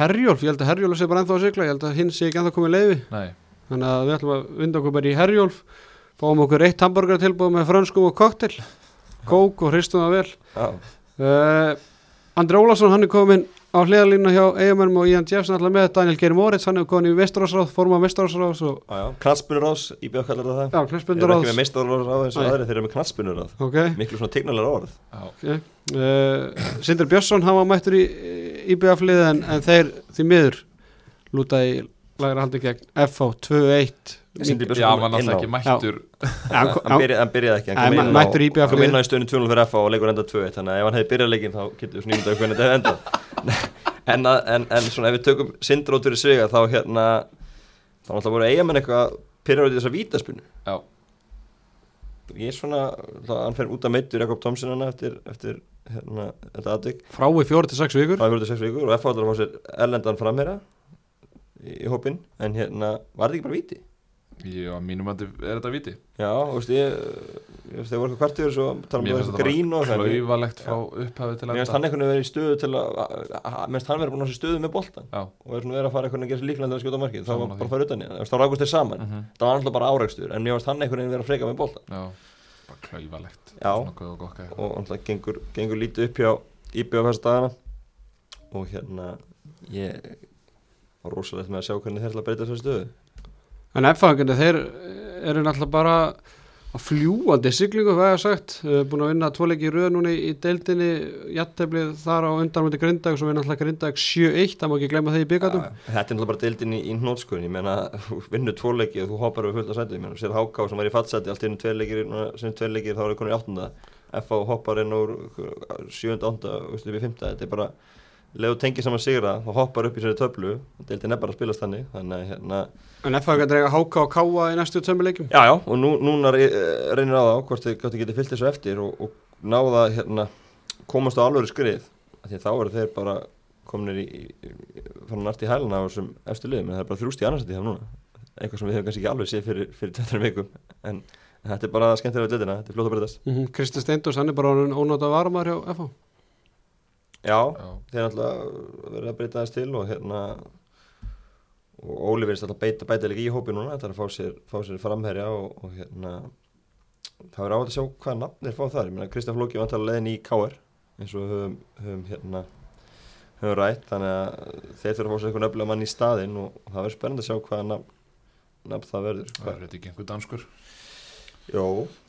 Herjólf, ég held að Herjólf sé bara ennþá að sigla, ég held að hinn sé ekki ennþá komið leiði Nei, þannig að við ætlum að vinda okkur bara í Herjólf fáum okkur eitt hamburger tilbúð með frönskum og koktel kók og hristum það vel uh, Andri Ólafsson, hann er komin á hliðalínu hjá eigamennum og Ian Jeffs alltaf með Daniel Geir Moritz, hann er komin í Vestarósráð forma Vestarósráð og já, já. Knatsbunurás, í bjöð kallar það það. já, Þeir eru ekki með meistararás eins og aðri, þeir eru með knatsbunurás. ok, Miklu svona tegnalega orð. okay. Uh, Sindri Björnsson hann var mættur í IBF-lið en, en þeir því miður lúta í lagra haldi gegn FH 2-1 Sindri Björnsson já hann inn alltaf á. ekki mættur hann, Hann byrjaði, hann byrjaði ekki, hann kom inn á- mættur í IBF hann kom inn á í stöðinu 2-0 fyrir FH og leikur enda 2-1, þannig að ef hann hefði byrjað leikinn þá getur við svona ímyndað hvernig þetta hefði endað. *laughs* en, að- en, en svona ef við tökum Sindrót fyrir svega þá hérna, þá náttúrulega voru eigamenn eitthvað pyrrar út í þessa vítaspunni. Já, Ég er svona, hann fer út að meittur Jakob Tomsen hana eftir, eftir hérna, þetta aðvik. frá í 4-6 vikur Það hefur verið 6 vikur og ætlar að fá sér erlendan framherra í, í hópin, en hérna, var þetta ekki bara víti? Já, mínum að er þetta viti. Já, þú veist, ég, þeir voru eitthvað kvartir svo tala um Mér það finnst eitthvað grín og þetta það. klauvalegt frá upphafi til Mér finnst enda hann veginn verið í stöðu til að, minnst hann verið búin ná sér stöðu með boltan Já, og er svona verið að fara veginn að gera til að skjóta á markið, þá var bara að fara utan í það, þá rákust þeir saman, mhm, það var alltaf bara áreikstur, en mér finnst hann veginn verið að freka með boltan já Bara góð og og alltaf gengur, gengur lítið upp hjá íbjöð á þessu og hérna, rosalegt með að sjá hvernig þeir ætla að breyta þessu stöðu. En F-fagandi þeir eru náttúrulega bara að fljúandi siglingu, ég hef sagt. Búin að vinna tvoleiki í röð núna í, í deildinni jætteflið þar á undanmöndi grindag svo við náttúrulega grindag 7-1 það má ekki glemma þeir í byggatum Já, Þetta er náttúrulega bara deildin í, í hnótskurinn, ég meina þú vinnur tvoleiki og þú hoppar við fullt að sæti, ég meina sér Háká sem var í fattsæti, allt einu tveirleikir, sem tveirleikir þá er það konur í áttunda, FA hoppar inn úr sjönda, ánda, veistu við fymta, þetta er bara, leðu tengið saman sigra, þá hoppar upp í sér töflu, deildin er bara að spilast þannig, þannig að hérna, en F-fagandi reyga háka og káa í næstu tömmuleikum já já, og nú, núna re- reynir á þá, hvort þið, getið fyllt þessu eftir og, og náða hérna, komast á alvöru skrið, því að þá eru þeir bara kominir í, í, í fann nært í hæluna á þessum efstu liðum, en það er bara þrjúst í annarsætti hjá núna, eitthvað sem við hefum kannski ekki alveg séð fyrir, fyrir 20 vikum, en, en þetta er bara skemmtilega við liðina, þetta er fljótt að breytast. mm -hmm. Kristi Steindors, hann er bara orðinn ónóta varumar hjá FH Já, Já, þeir náttúrulega verið að breyta þess til og hérna og Óli verðist alltaf beita, beita líka í hópi núna, þetta er að fá sér, fá sér framherja og, og hérna það verður átt að sjá hvaða nafn þeir fá þar, ég meina Kristján Flóki var alltaf leiðin í KR eins og við höfum, höfum hérna höfum rætt, þannig að þeir þurfa að fá sér einhvern öflega mann í staðinn og, og það verður spennandi að sjá hvaða nafn, nafn það verður. Það er þetta ekki einhver danskur. Jó,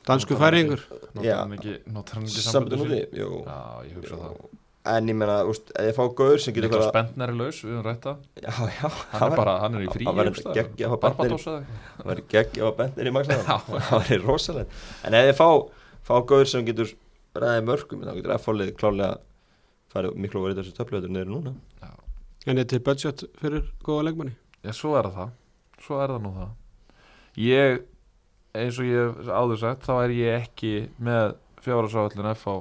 Dansku færingur. Notar hann ekki, notar hann ekki sambundu úti, jú. Já, ég hugsa það En ég meina, úst, ef ég fá gaur sem getur Niklas fara- Bentner er laus, við höfum rætt það. Já, já, Hann er bara, hann er í frí hann verður geggja að fá Bentner eða í maksa *laughs* Já. það væri rosalegt. En ef þið fá, fá gauður sem getur ræðið mörgum þá getur F-fólið klálega farið miklu over í þessu töfluður niður núna. Já. en er til budget fyrir góða leikmanni? Já, svo er það. Svo er það nú það. Ég, eins og ég áður sagt þá er ég ekki með fjárhásáallin F á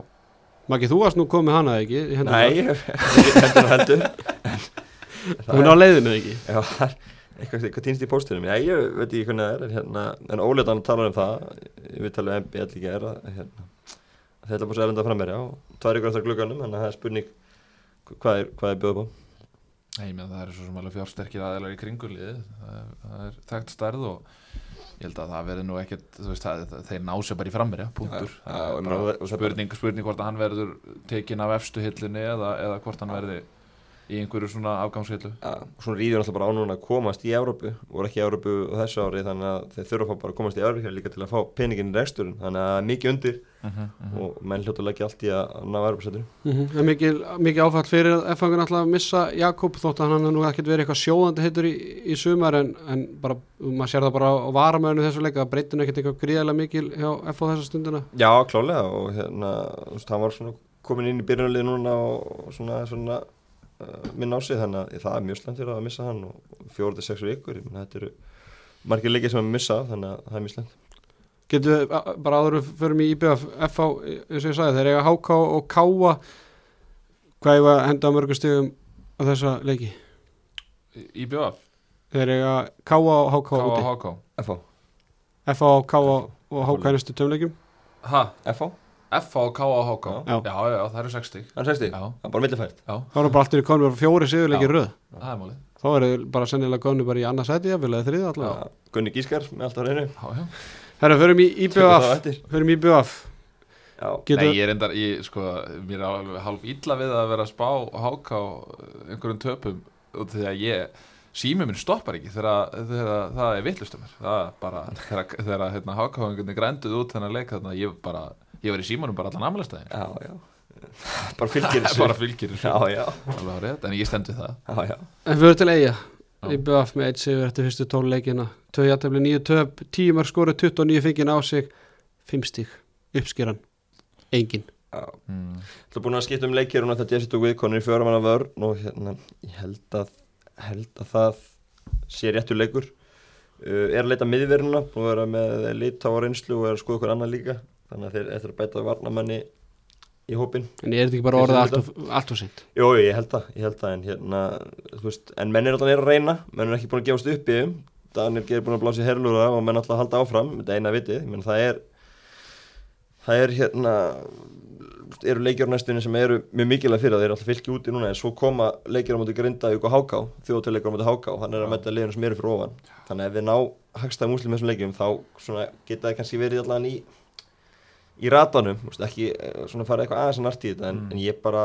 Maggi, þú varst nú komið hana ekki. Nei, ég heldur og *laughs* heldur. Hún á leiðinu ekki? Já, það er eitthvað, eitthvað týnst í póstunum Já, ég veit ekki hvernig það er en, hérna, en Óleðan talar um það. Ég veit alveg MB allir ekki er að, hérna, þetta er búin að erinda frammerja og tvær ykkur eftir glugganum þannig að það er spurning hvað er, er bjóð på Nei, menn það er svo sem alveg fjársterkir aðeinar í kringulið það, er- það er þekkt stærð og ég held að það verði nú ekkert þú veist, það, þeir ná sér bara í frammeira, punktur. Og það- spurning, spurning hvort að hann verður tekin af efstu hillinni eða, eða hvort hann verði í einhverju svona afgangshillu Ja, og svona ríður alltaf bara á núna að komast í Európu voru ekki í Európu þessu ári þannig að þeir þurfa bara að komast í Európu líka til að fá peningin í reksturinn þannig að er mikið undir og menn hljóta leggja allt í að ná Európusættur Mm -hmm. mikið, mikið áfall fyrir F-fangun alltaf að missa Jakob þótt að hann hafði nú ekkert verið eitthvað sjóðandi hittur í, í sumar en, en bara, maður sér það bara á varamöðinu þessu leika að breytinu ekkert eitthvað gríðarlega mikil hjá F á þessa stundina. Já, klálega og hérna komin inn í byrjunarlið núna og svona, svona uh, minn á sig þannig að það er mjög slemt fyrir að missa hann og fjóru til sex vikur ég meina, þetta eru margir leikir sem að missa þannig að það er mjög slemt getur við bara við förum í IBF F á, eins og ég sagði, þeir eiga HK og Káa hvað var að henda á mörgum stigum á þessa leiki? Í BF, þeir eiga Káa og HK K.A. úti. H.K. FH, F á Káa og HK í næstu tömleikum Ha, FH, F á K.A. H.K. Já. Já, já, það eru 60 hann sexti Já, það er bara millifært. Já, þá er bara allir konur fjóri sigurleiki Já. röð. Það er málið. Þá er þeir bara sennilega konur bara í annars seti jafnvel eða þriða allavega. Gunni Gískar með allt á reynu Já, já. Herra, förum í það IBF förum í IBF Já, Getur- Nei, ég er endar, ég, sko, mér er alveg halv illa við að vera að spá á einhverjum töpum og því að ég, sími minn stoppar ekki þegar, þegar það er vittlust um mér. Það er bara, þegar, þegar hérna, hákáðingunni grænduð út þennan leik þannig að ég bara, ég var í símanum bara allan amlastæðin já, já. *laughs* Bara fylgir þessu. *laughs* Bara fylgir þessu. Já, já, alveg á rétt, en ég stend við það. Já, já. En fyrir til eiga Já. IBF með eitt sigur eftir fyrstu tóluleikina Tvö jættefli, nýju töp, tíu mark skoru 29 fengið á sig, 5 stík uppskeran, engin. Já, mm. þú er búin að skipta um leikir og þetta Jesse tók við konur í fjóra manna vörn og hérna, ég held að held að það sé réttur leikur. Uh, er að leita miðverðina að vera með lit á reynslu og er að skoða okkur annað líka þannig að þeir eftir að bæta varnamanni í hópin En er þetta ekki bara þér allt of seint? Jú, ég held það, ég held það en hérna, þú veist, en menn er alltaf að reyna. Menn er ekki búin að gefast upp í þeim. Daniel Geir er búin að blása í herlúra og menn alltaf að halda áfram, þetta er eina vitið. Menn það er það er hérna eru leikjur næstunni sem eru mjög mikilvæg fyrir það, þeir eru alltaf fylki úti núna en svo koma leikjur á móti Grindavík og Háká þjóðtileikjur á móti Háká, hann er að metta liðinu sem eru fyrir ofan. Þannig að ef við ná hagstæðum úslim með þessum leikjum þá svona, geta það kannski verið allan í í ratanum, ekki eh, svona fara eitthvað aðeins að nart í þetta en, Mm. en ég bara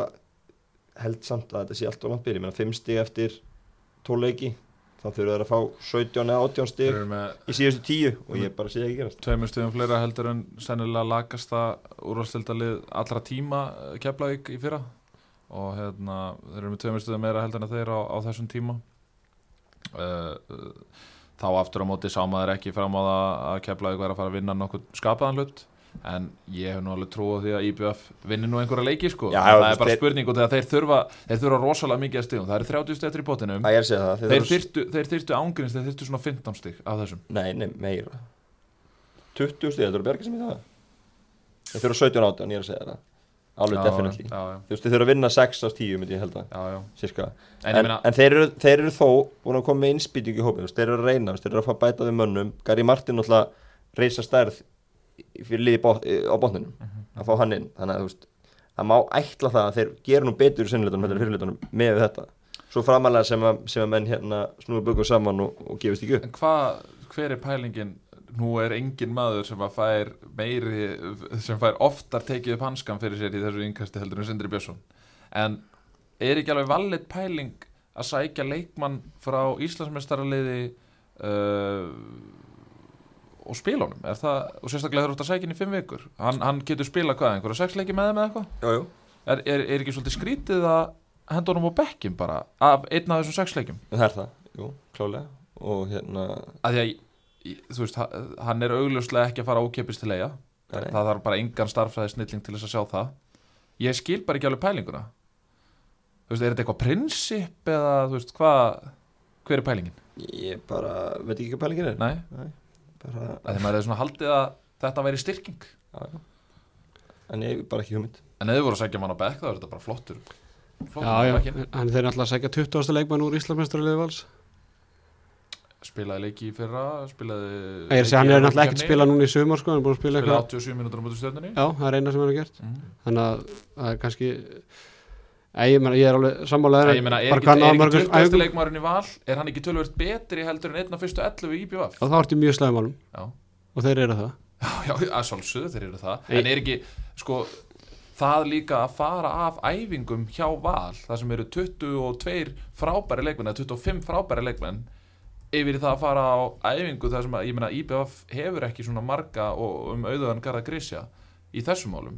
held samt að þetta sé allt langt byrja, ég meina 5 stig eftir 12 leiki, þá þurfa þeir að fá 17 eða 18 Þeir stig í síðustu 10 og ég bara sé það ekki gerast. tveimur stöðum fleira heldur en sennilega lagasta úrvalstildalið allra tíma eh, Keflavík í fyrra. Og hérna, þeir eru með tveimur stöðum meira heldur en þeir á, á þessum tíma. Uh, uh, þá aftur á móti sá maður ekki fram á það að Keflavík væri að fara að vinna nokkuð skapaðan hlut en ég hef nú alveg trú á því að IBF vinni nú einhverja leiki sko. Já, það er bara spurning og þeir þurfa þeir þurfa rosalega mikið að stigum, það eru 30 stig eftir í að það, þeir þeir þyrftu ángrinst þeir þyrftu svona 15 stig af þessum. Nei, nei, meira. 20 stig, þetta eru bergið sem ég það? Þeir þurfa 17 18, ég er að segja það. Alveg definitely. Þú veist, þeir þurfa að vinna 6 af 10 myndi ég held að, já, já. cirka En, En, en þeir, eru, þeir eru þó búin að koma með innspýtingu í hópin Þeir eru að reyna, þeir eru að fá bæta við mönnum. Gary Martin náttúrulega reysa stærð í- fyrir liði bot, á botninum að fá hann inn. Þannig að þú veist, það má ætla það að þeir gera nú betur í sennileitunum heldur en fyrirleitunum með þetta. Svo framalega sem að, sem að menn hérna snúi bökum saman og, og gefist ekki upp. En hvað, hver er pælingin? Nú er engin maður sem að fær meiri, sem fær oftar tekið upp hanskan fyrir sér í þessu yngkasti heldur en Sindri Björnsson. En er ekki alveg valið pæling að sækja leikmann frá Íslandsmeistaraliði uh, og spila honum. Er það, og sérstaklega út að sækja hann í fimm vikur hann, hann getur spila hvað, einhverja sex leiki með þeim eða eitthvað? Er, er, er ekki svolítið skrítið að henda honum á bekkim bara af einn af þessum sex leikim En Það er það, jú, klálega og hérna, að að þú veist, ha- hann er augljóslega ekki að fara ókepist til eiga Nei. það þarf bara engan starffræði snilling til þess að sjá það. Ég skil bara ekki alveg pælinguna. Þú veist, er þetta eitthvað prinsip eða þú veist, hvað hver er pælingin? ég bara veit ekki hvað pælingin er. Nei, bara, að því maður er svona haldið að þetta væri styrking. Já, já. En ég bara ekki hugmynd. En ef þið voru að segja mann á bekk þá er þetta bara flottur. Flottur Já, já, en þeir er alltaf að segja 20. leikmann úr Íslandsmeistaraliði vals. Spilaði leiki í fyrra spilaði Ég er að segja, hann er náttúrulega ekkert að spila núna í sumar sko, hann er búin að spila spilaði eitthvað 87 mínútur á mútu stjörnunni. Já, það er eina sem hann har gert. Mm. þannig að það er kannski ég, meina, ég er alveg sammálaður Ég meina, er ekki, er ekki mörgum 20. æfingum? leikmaðurinn í val? Er hann ekki tölvöld betri heldur en einn af fyrstu 11 í IBF og þá ertu mjög slæðumálum Já, og þeir eru það. Já, já að sjálfsögðu þeir eru það. Ei. En er ekki, sko það líka að fara af æfingum hjá val það sem eru 22 frábæri leikmenn eða 25 frábæri leikmenn yfir það að fara á æfingu þar sem að, ég meina, IBF hefur ekki svona marga og um auðvöðan garða grísja í þessum málum.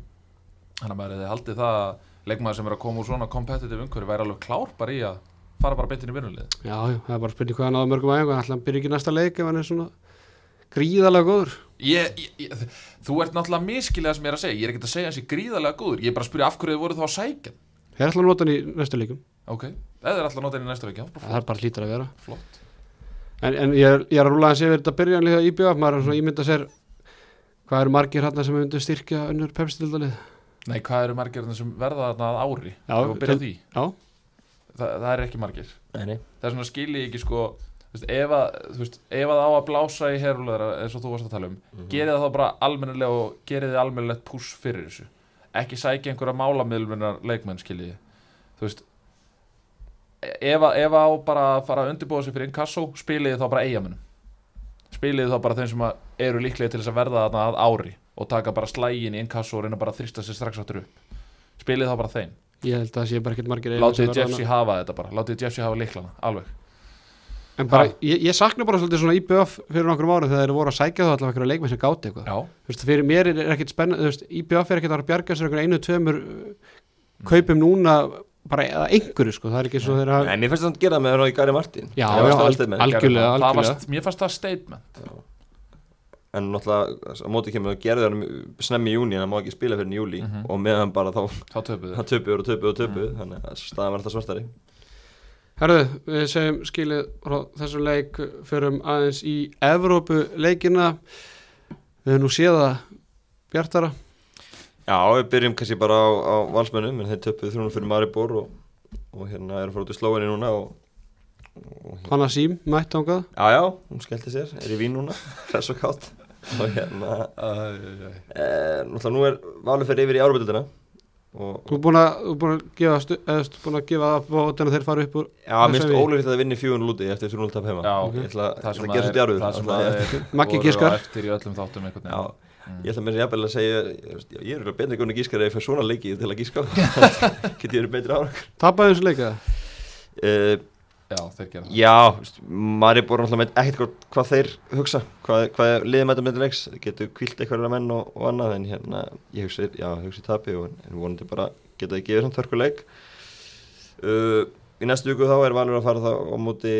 Þannig að maður hefði haldið það að leikmaður sem er að koma úr svona competitive umhverju væri alveg klár bara í að fara bara beintin í vinnulið. Já, já, það er bara spurning hvað hann náða mörgum ætla hann byrja ekki næsta leik ef hann er svona gríðalega góður? Ég, ég, þú ert náttúrulega miskilega sem ég er að segja. Ég er ekkert að segja hans í gríðarlega góður. Ég er bara að spyrja af hverju þið voru þá að sækja. Þeir ætla að nota hann í næstu leikum ok, eða er alltaf notað inn í næsta leik já, bara Það er bara hlýtar að vera. Flott. En, en ég, er, ég er að rúla hans yfir þetta byrjanlega í BF maður er svona ímynda sér hvað eru margir hérna sem myndu styrkja önnur pepsitildalið nei, hvað eru margir sem verða þarna að ári? Við byrja því, Já, Þa, það er ekki margir. Nei, það er svona skilji ekki sko þú veist, ef að, þú veist, ef að á að blása í herulöðra eins og þú varst að tala um gerið það þá bara almennilega og gerið þið almennilegt pús fyrir þessu. Ekki sækja einhverja málamiðluminar leikmenn skilji þú veist ef að, ef að á bara að fara að undirbúa sig fyrir inkasso spilið þið þá bara eigamennum spilið þá bara þeim sem eru líklega til þess að verða þarna að ári og taka bara slægin í inkasso og reyna bara að þrista sig strax áttur upp. Spilið þá bara þeim. Ég held að það sé bara ekkert margir látið Jeffsy hafa þetta bara. Látið Jeffsy hafa líklana, alveg. En bara, ég, ég sakna bara svolítið svona IBF fyrir nokkrum árum þegar þeir voru að sækja þá allavega einhverja leikmenn sem gáti eitthvað. Þú veist, fyrir mér er ekkert veist, IBF er ekkert að bjarga sér einu, tveimur uh, kaupum núna bara eða einhverju, sko, það er ekki svo þeirra Nei, mér finnst það að gera það með hann í Gary Martin. Já, já, algjörlega, algjörlega. mér fannst það statement. En náttúrulega á móti kemur gerði hann snemmi í júni en hann má ekki spila fyrir júli Mhm. og meðan bara þá þá töpuður og töpuður og töpuður þannig að staðan var alltaf svartari. Herðu, við segjum skilið frá þessum leik förum aðeins í Evrópu leikina við höfum nú séð það Bjartara Já, við byrjum kannski bara á, á valsmönnum en þeir töpuðu þrjónum fyrir Maribor og, og hérna erum fara út í Slóinni núna og, og Hanna Sím, mætt ángað Já, já, hún skellti sér, er í vín núna, *laughs* hress og kátt og hérna, e, náttúrulega nú er valur fyrir yfir í Árabildina og Þú er búin að, er að gefa, stu, eða, stu, búin að gefa að bóðina þeir fara upp úr já, minnst ég? ólíkt að það vinni 400 lúti eftir 400 tap heima. Já, Ég ætla ég það sem að sem Ætla- að þeir Maggi giskar. Ég ætla þess að jafnvel að segja ég, ég er alveg betri góðin gískar ef ég fær svona leiki til að gíska *laughs* get ég verið betri ára Tapaði þessu leika uh, já, þeir gera það. Já, veist, Maribor náttúrulega með ekkert hvað, hvað þeir hugsa hvað, hvað liðið með þetta með leiks getur kvilt eitthvað menn og, og annað en hérna, ég hugsi, já, hugsi tapi og en vonandi bara geta það gefið svona þörkuleik uh, Í næstu viku þá er Valur að fara þá á móti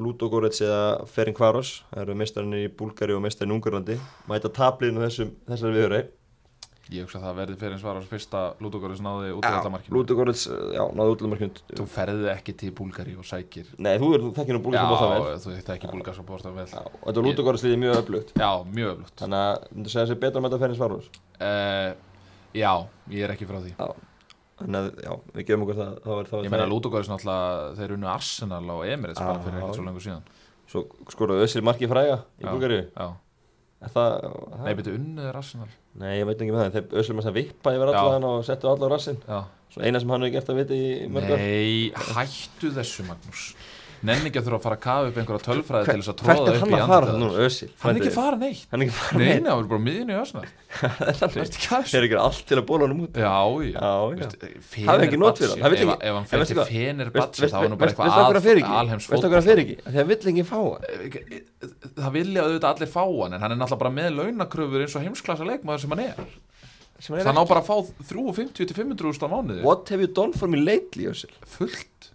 Ludogorets eða Ferin Kvaros það eru meistarinn í Búlgari og meistarinn í Ungurlandi mæta tapliðinu þessum þessari viðurei ég hugsa að það verði var á fyrsta Ludogorus náði út í þetta markinu Ludogorets, já, náðu útlumarkinu þú ferði ekki til Búlgari og sækir. Nei, þú, er- þú þekkir nú já, Búlgari bóta vel. þú veit ekki Búlgari svo bósta vel. Já, og þetta Ludogorets liðið mjög öflugt. Já, mjög öflugt. Þannig að, myndu segja sér betra að mæta Ferin Kvaros uh, já, ég er ekki frá því Þannig að, já, við gefum okkur það, það var það ég meina Ludogorus náttúrulega þeir unnu Arsenal á Emirates bara fyrir ekkert svo lengur síðan. Svo skoraðu Össil marki fræga í það nei, betur unnið er Arsenal. Nei, ég veit ekki með það, þeir Össil maður sem vippa yfir Já. allan og settu alla á rassinn. Já. Svo eina sem hann hefur gert að vita í mörg ár. Nei, hættu þessu Magnús Nenni ekki að þurfa að fara að kafa upp einhverja tölfræði til þess að tróða er upp hann í þér. Össil? Hann er ekki fara neitt. Hann er ekki fara Nei, neitt. nei, hann er bara miðin í ösnar *laughs* Þannig. Veistu ekki allt til að bóla honum út? Já, já. Veist, Hafði ekki not fyrir hann, hann Ef hann veistu til fenir batsi þá er bara hann fer ekki? alheims hann ekki? Þegar vill ekki fá hann. Það vilja auðvitað allir fá hann en hann er náttúrulega bara með launakröfur eins og heimsklassa leikmaður sem hann er. Hann er Það ná bara að fá 350 til 500 úrst á mánuði. What have you done for me lately, Össil? fullt. hann,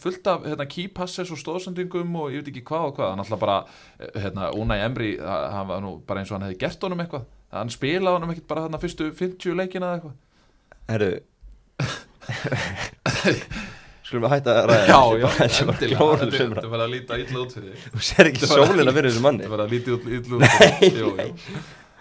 fullt af hérna, key passes og stóðsendingum og ég veit ekki hvað og hvað. Hann alltaf bara, eh, hérna, Unai Emri hann var nú bara eins og hann hefði gert honum eitthvað. Hann spilaði honum ekkert bara þarna fyrstu 50 leikina eða eitthvað. Herru. Skulum við hætta að ræða já, já, endilega. þetta var að líta illa út fyrir Þú ser ekki var- sólina fyrir þessu manni. þetta var að líta illa út fyrir þig. Jú,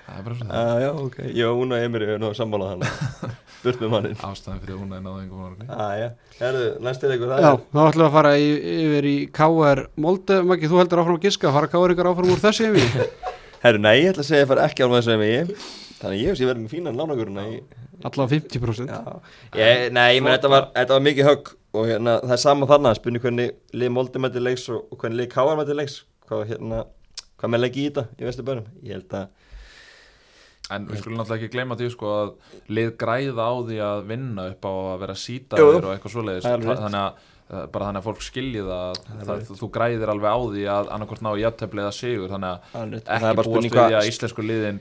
jú. það er bara svona. Ah, Já, ok, ég og Una Emir er nú sammálað hann *laughs* Burt með mannin ástæðan fyrir að Unai náði engum morgun ah, já. Herru, næst er eitthvað það Já, er- þá ætlum við að fara í, yfir í KR Molde, Maggi, þú heldur áfram að giska. Fara KR ykkur áfram úr þessi heimi *laughs* Herru, nei, ég ætla að segja að ég fara ekki á með þessu MI Þannig ég veist ég verði með fínan lánaguruna í, allavega 50% Já, ég, nei, ég menn þetta var, þetta var mikið högg og hérna, það er sama þarna, spurning hvernig lið Moldi mæti leiks og, og hvernig lið Káar mæti leiks. Hvað, hérna, hvað En við skulum náttúrulega ekki gleyma því sko að lið græða á því að vinna upp á að vera sítaður og eitthvað svoleiðis. Þannig að uh, bara þannig að fólk skilji það, það, þú, græðir alveg á því að annarkort ná í jafntefli eða sigur. Þannig að er ekki bara búast spurning við því hvað að íslensku liðin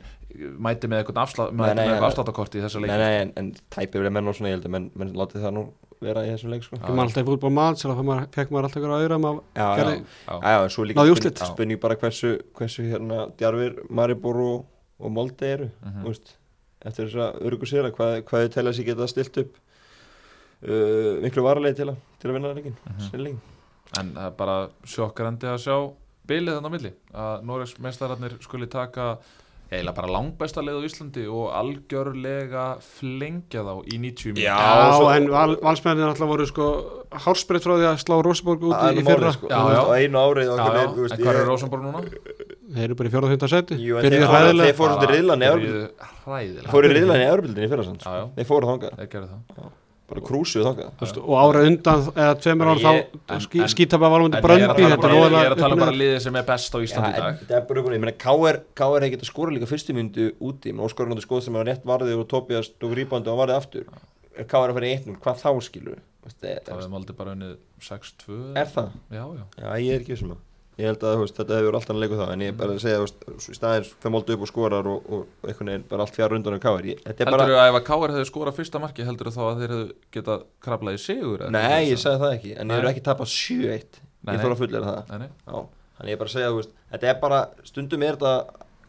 mæti með eitthvað afslátt, Nei, með nei, eitthvað nei. afsláttakort í þessa Nei, leiki. nei, en, en tæpið verið menn og svona, ég held að menn, menn látið það nú vera í þessum leik, sko. Ég man alltaf fútból mann, sér að maður, fekk maður alltaf ykkur auðrum af Já, gerði, Já, Já, já, svo líka Náðu úrslit. spurning bara hversu, hversu hérna djarfir Maribor og, og Molde eru, Mhm. þú veist, eftir þess að örgu sér að hvað, hvað þau telja sig geta stilt upp uh, miklu varalegi til, að- til að vinna leikin, mm en það er bara sjokkarandi að sjá bilið þannig á milli að Noregs mestararnir skuli taka eiginlega bara langbesta leið á Íslandi og algjörlega flengja þá í 90 mínútur. Já, Já, svo- en val, valsmennin alltaf voru sko hárspreitt frá því að slá Rosenborg út í, í fyrra sko, Já, já. á einu árið Já, og já, hvernig, þú veist, en hvað er Rosenborg núna? Þeir eru bara í fjóra og fjónda seti Jú, en Byrjuðu þeir fóru- hræðilega. þeir fóru til riðlan fóru í riðlan í Európildinni í fyrra sann, Já, já, þeir fóru þangað, þeir gerðu það. Bara krúsuðu þangað. Og ára undan eða tveimur ára þá en- ský, en- skítapa valmundi En ég er að tala þetta bara- er að bara liðið sem er best á Íslandi í dag. þetta er bara meina K.R. K.R. hefði getað skora líka fyrstu myndu úti. Með Óskar Rónandi skoð sem var rétt varðið og Tobias tók rýbandi og varðið aftur. Er K.R. að fara í eittnum, hvað þá skilur Það hefði maldi bara unnið 6-2 er það? Já, já. Já, ég er ekki þessum að ég held að veist, þetta hefur alltaf leikur það en ég er bara að segja, í staðins fyrir Moldi upp og skorar og, og einhvern veginn bara allt fjár undan um. Ég- er Heldur bara, þú að ef að Káar hefði skorað fyrsta marki heldur þú þá að þeir hefðu getað krablað í sigur nei, ég það? sagði það ekki en Nei. ég hefur ekki tapað 7-1 Nei, ég þóra að fullera það Nei, nei. Já, þannig ég er bara að segja, veist, þetta er bara, stundum er þetta,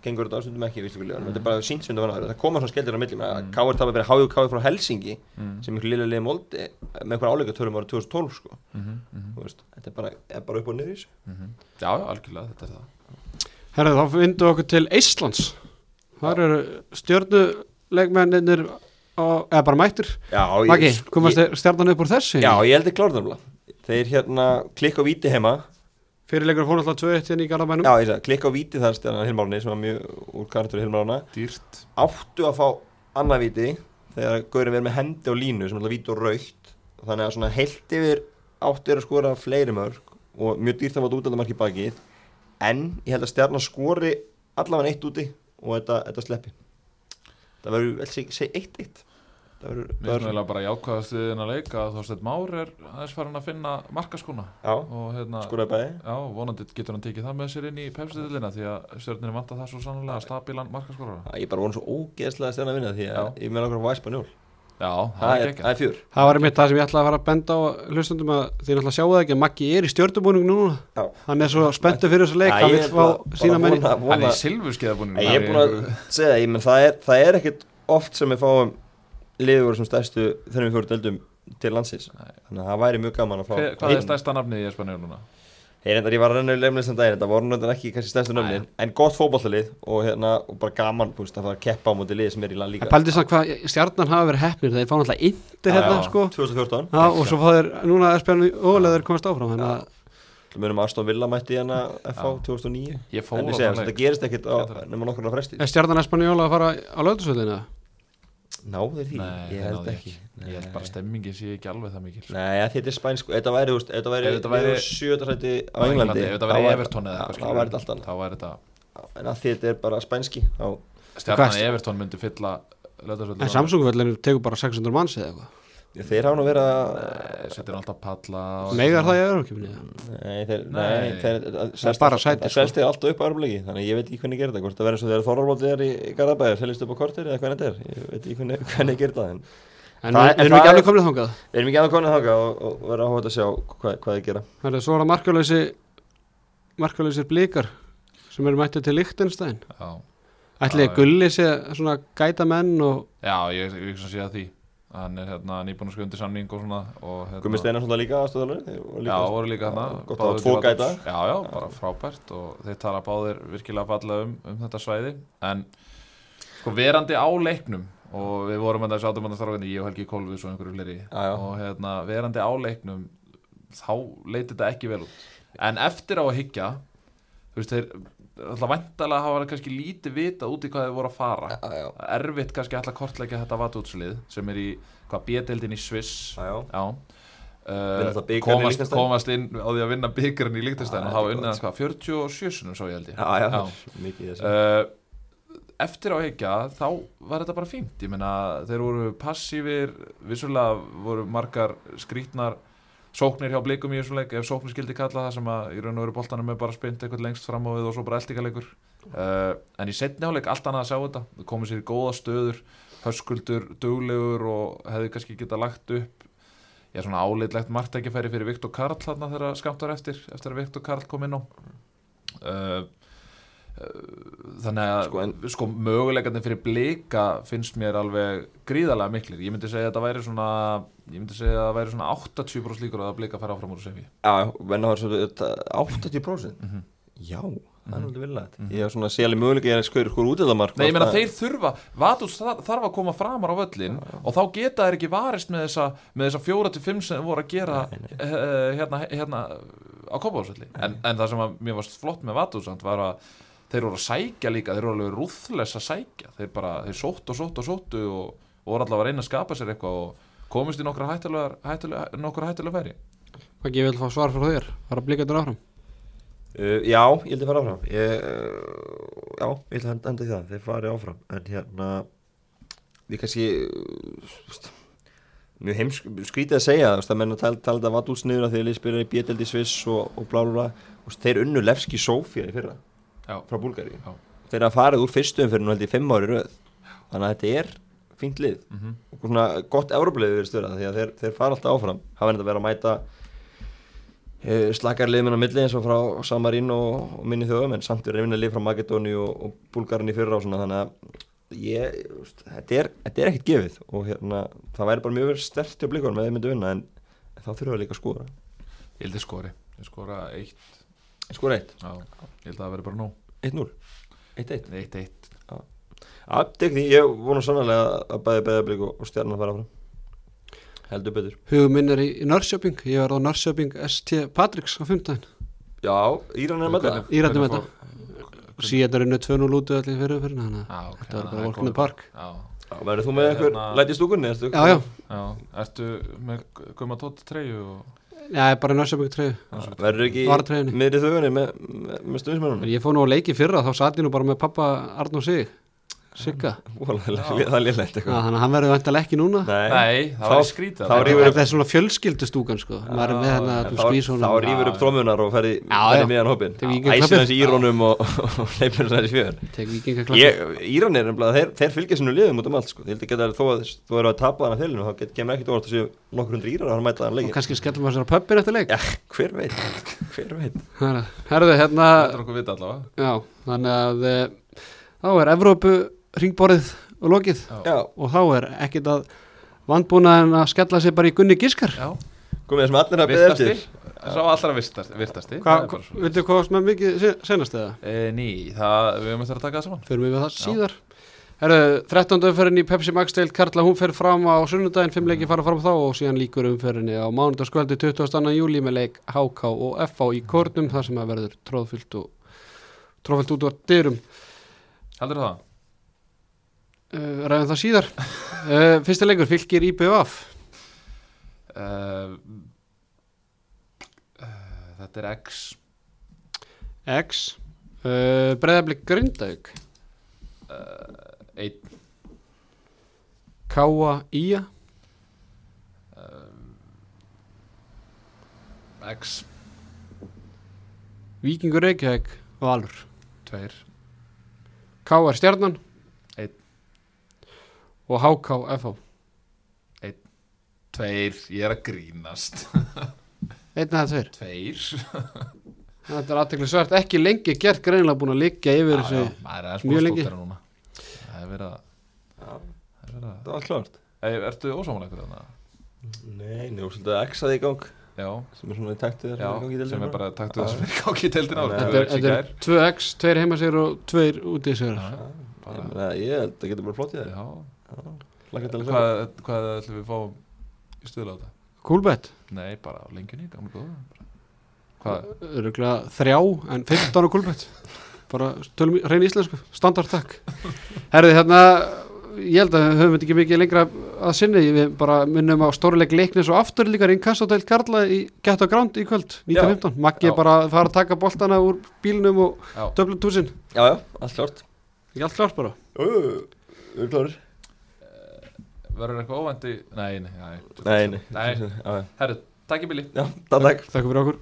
gengur þetta, stundum ekki, vistu mm. þetta er bara sínt sem þetta var það koma svona skellir á milli, mm. Káir tapar fyrir Káir frá Helsingi, Mm. sem ykkur lilla liði moldi, með einhver áleika törum ára 2012, sko, þú veist, þetta er bara, er bara upp og niður í mhm. Já, algjörlega, þetta er það Herðu, þá vindum við okkur til Íslands Þar eru stjörnuleikmenninir á- eða bara mættir Já, ég- Maggi, komast þeir stjarnan upp úr þessu? Já, ég held ekki klárðanumla. Þeir hérna klikka á víti heima, Fyrirleikur fór alltaf 2-1 inn í Garðabænum. Já, ég sagði, klikka á víti þar stjarnan Hilmárni, sem var mjög úr karakter Hilmárna, Dýrt. Áttu að fá annað víti, þegar Gaurin verið með hendi og línu, sem er alltaf víti og raukt, þannig að svona heilt yfir áttu er að skora fleiri mörg og mjög dýrt að fá útaldamark í bakið, en ég held að stjarnan skori allavega eitt úti og þetta, þetta sleppi. Það verður, vel segi, segi eitt eitt. Það verður, Mér það finnst náttúrulega bara jákvæðast við þennan leik að Þorsteinn Már er aðeins farin að finna markaskona hérna, skoraði bæði. já, vonandi getur hann tekið það með sér inn í pepsitillina því að stjórnir vantar það svo sannlega stabílan markaskorara Já, Ég bara vona svo ógeðslega að stjarnan vinna því að Já. ég meðal okkur á Væspanjól. Já, það Það er er, ekki það er fjör. Það var einmitt það sem ég ætlaði að fara að benda á hlustundum að þið náttúrulega sjáu það ekki að Maggi er í stjörnubúning núna Já. Hann er svo spenntur fyrir þessu leik, hann vil er fá sína menni Hann er í silfurskeiðabúning Ég er búin að segja það, ég menn það er, það er ekkert oft sem við fáum liður sem stærstu þegar við fórum deildum til landsins. Nei. þannig að það væri mjög gaman að fá Hver- Hvað er stærsta nafnið í Espanjól núna? Ég reyndar, ég var að renna í leifnistan daginn, þetta voru náttúrulega ekki kannski stærstu nöfnin, en gott fótballalið og hérna, og bara gaman, veist, að fara að keppa á móti lið sem er í land líka pældi samt hvað stjarnan hafa verið hefnir þeir fá náttúrulega yndir hérna sko. 2014, Já, og svo fá þeir, núna þeir komast áfram þannig að við munum Aston Villa mætti hérna FH 2009 Ég fór en ég segja, þann þetta gerist ekkert nema nokkur á fresti. Er stjarnan espanjóla að fara á lögðarsvöldinu? Náður því, Nei, ég það held náði ekki. Ég held bara stemmingin sé ekki alveg það mikil. Nei, að þetta er spænsku, þetta væri, þetta væri, þetta væri- sjötarsæti á Á Englandi þetta væri væri- Everton eða eitthvað þá væri þetta allt annað. Þá væri þetta En að því þetta er bara spænski þá, Stjarnan Everton myndi fylla lögðarsvöldur En Samsung-völdinu tegur bara 600 manns eða eitthvað Þeir hafa nú verið að Settir alltaf palla Megar það í öðrukjöfni? Nei, þeir, Nei. þeir er bara sæti, Það sko. selst þér alltaf upp á örmlegi Þannig að ég veit ekki hvernig þetta Hvort það verður eins og þegar Þorvaldi er í, Garðabæðar Selist upp á kortir eða hvernig þetta er Ég veit ekki hvernig, hvernig gerir það En En við erum ekki alveg komnið þangað við erum ekki aðeins konið þáka Og, og, og verður áhuga að sjá hvað, hvað þið gera Það er svo það markalösi markalösir blikar sem eru mættið til Lichtenstein Já, Ætli já. Gulli sé svona gæta menn og Já, ég ég Hann er hérna nýbúin að skundi samning og svona og, hérna, Gummi Steinar svona líka aðstöðalur Já, voru líka hana Gott að tvo gæta. Já, já, bara frábært og þeir tala báðir virkilega fallega um, um þetta svæði. En sko verandi á leiknum og við vorum að þessu átum að starfa ég og Helgi Kolvis og einhverju já. og hérna verandi á leiknum þá leiti þetta ekki vel út. En eftir á að hyggja þú veist þeir alltaf væntalega hafa kannski lítið vitað út í hvað þið voru að fara. Já, já, erfitt kannski alltaf kortleggja þetta vatútslið sem er í hvað B-deildin í Sviss. Já, Uh, komast, komast inn á því að vinna byggarinn í Líktastegn Já, og hafa unnið hvað 47 sinum svo ég held ég. Uh, eftir á heikja þá var þetta bara fínt. Ég meina þeir voru passífir vissulega voru margar skrítnar sóknir hjá blikum í þessum leik ef sóknir skildi kalla það sem að í raun og veru boltanum er bara spynt eitthvað lengst fram á við og svo bara eldingaleikur uh, en í setni áleik allt annað að sjá þetta. Það komið sér í góða stöður höskuldur, duglegur og hefði kannski geta lagt upp er svona áleitlegt margt ekki færi fyrir Viktor Karl þarna þegar skamtar eftir eftir að Viktor Karl kom inn á. Uh, þannig að Sko, sko, möguleikarnir fyrir blika finnst mér alveg gríðarlega miklir. Ég myndi segja að þetta væri svona ég myndi segja að það væri svona 80% líkur að blika fara áfram úr sefi Já, já, menn var svo þetta 80% Mhm. Já, það er Mhm. alveg vilja Ég hef svona séli möguleika ég er skur út eða mark. Nei, ég meina þeir þurfa, Vatus þarf að koma framar á völlin og þá geta þeir ekki varist með þessa, með þessa fjóra til fimm sem þeir voru að gera Nei, nei. eh, hérna, hérna á Kópavásvelli en, en það sem að mér varst flott með Vatus var að þeir voru að sækja líka þeir voru alveg rúðles að sækja. Þeir bara, þeir sóttu og sóttu og sóttu og, og voru allavega að reyna að skapa sér eitthvað og komist í nokkra hættulegar hættulega, nokkra hættulega færi. Hvað ég vil fá svar frá þér, var að blika þetta áfram? Uh, Já, ég held að fara áfram. Ég, uh, Já, ég held að henda- henda í það Þeir fari áfram. En hérna Við kannski uh, Mjög heims skrítið að segja þú veist, að menn að tala, tala þetta vat útsniður að þeir liðspyrir í Bjeteldi Sviss og, og blá blá blá Þú Þeir unnu Levski Sofía í fyrra Já. frá Búlgari. Þeir hafa farið úr fyrstu umfyrir nú held ég fimm ári í röð. Þannig að þetta er fínt lið. Mm -hmm. og svona gott Európa-liðið verið störa því að þeir, þeir fara alltaf áfram. Hafa þetta verið að mæta uh, slakar liðminn á milli eins og frá Samarín og, og minni þjóðum en samt er að vinna lið frá Makedóni og, og Búlgarin í fyrra og svona. Þannig að ég, þetta er, þetta er ekkert gefið. Og hérna, það væri bara mjög verið stert til blikunum með þeir myndu vinna en þá þurfum við líka að skora. Ég held að skori, ég skora eitt skora eitt, Já, ég held að það veri bara nóg. 1-0 1-1 Eitt, eitt. Aftek því, ég vonu sannlega að bæði blik og, og stjarnan fara áfram. Heldur betur. Hugum minn er í, í Norrköping, ég var á Norrköping ST Patricks á 15 Já, Íran er með það. Íranir hvernig með fór- Síðan er unnu 2-0 út allir fyrir fyrir þannig að þetta var það bara er komið- Park. Verður þú með einhver Hérna- læti í stúkunni? ertu- Já, já, já, ertu með Guma Tótt treyju og já, bara Norrköping 3 Verður ekki miðri þaugunni með, með, með stuðnismennunum? Ég fór nú á leiki fyrra, þá satt ég nú bara með pappa Arnó Sig, Sigga? Það er liðlegt eitthvað. Þannig að hann verður vantilega ekki núna. Nei, það Þá- var skrítið. þá Það er svona fjölskyldustúkan sko. Þá, þá rýfur upp trómunar og ferði Til Víkingaklabbið. Æsir hans í írónum og, og leipur hans í fjör tek vikingaklappi Ég, Íranir, nefnilega, þeir, þeir fylgja sinu liðum út um allt sko. Þú eru að tapa hana fylginu þá get- kemur ekkert óvart að séu nokkur hundri írar að hann mæta hann og leikir kannski skellum við sér á pöppin eftir leik. Já, hver veit, hver veit? Herra, Herðu, hérna er þannig að e, þá er Evrópu ringborðið og lokið Já, og þá er ekkit að vandbúna en að skella sér bara í gunni gískar komið það sem allir að beða eftir Sá allra virtasti, virtasti Hvað, Það er mikið se- senast eða? e, Ný, það, við höfum eftir að taka það saman Förum við við það Já. síðar Herru, 13. umferðin í Pepsi Max deild Karla, hún fer fram á sunnudaginn, fimm leiki fara fram þá og síðan líkur umferðinni á mánudagskvöldi 22. júli með leik HK og FH í Kórnum, þar sem að verður tróðfyllt og tróðfyllt út á dyrum. Heldur það? Uh, ræðum það síðar. Uh, fyrsta leikur, fylgir IBF. Uh, uh, þetta er X X. Breiðablik Grindaug. Einn Káa Ía. X Víkingur Reykjavík. Valur. Tveir Káa Stjarnan. Einn. Og HK FH. Tveir, ég er að grínast *laughs* Einn eða tveir. Tveir *laughs* Þetta er aðtekli svart. Ekki lengi gert greinilega búin að liggja yfir þessu. er mjög lengi. að Það er verið að Já, Það er að það var klart Ei, Ertu ósámanleikur þarna? Nei, svolítið að X-aði í gang Já, sem er svona í taktu þér já, sem er bara taktu það sem er gáki í Nei. Þetta er, þetta er 2x, 2 heima sér og 2 úti sér. bara, Ég held að það getur bara flott í þér Já, Laka til að sjá hvað, hvað ætlum við að fá í stuðla á þetta? Coolbet. Nei, bara á lengjunni, gamla góða bara. Hvað? Öruglega þrjá en 15 á Coolbet. bara tölum í- hrein íslensku, standard takk herði hérna ég held að við höfum þetta ekki mikið lengra að sinni við bara minnum á stóruleik leiknis og aftur líka Inkassodeild Karla í Gett og Gránd í kvöld 1915, Maggi Já. bara fara að taka boltana úr bílnum og döflum túsin, Já, já, allt klart ekki allt klart bara Jú, jú, jú, Við klárir Verður eitthvað óvændi? Nei, nei, nei. Nei, nei. Nei. *laughs* Herru, takk í bili Já, takk. Takk fyrir okkur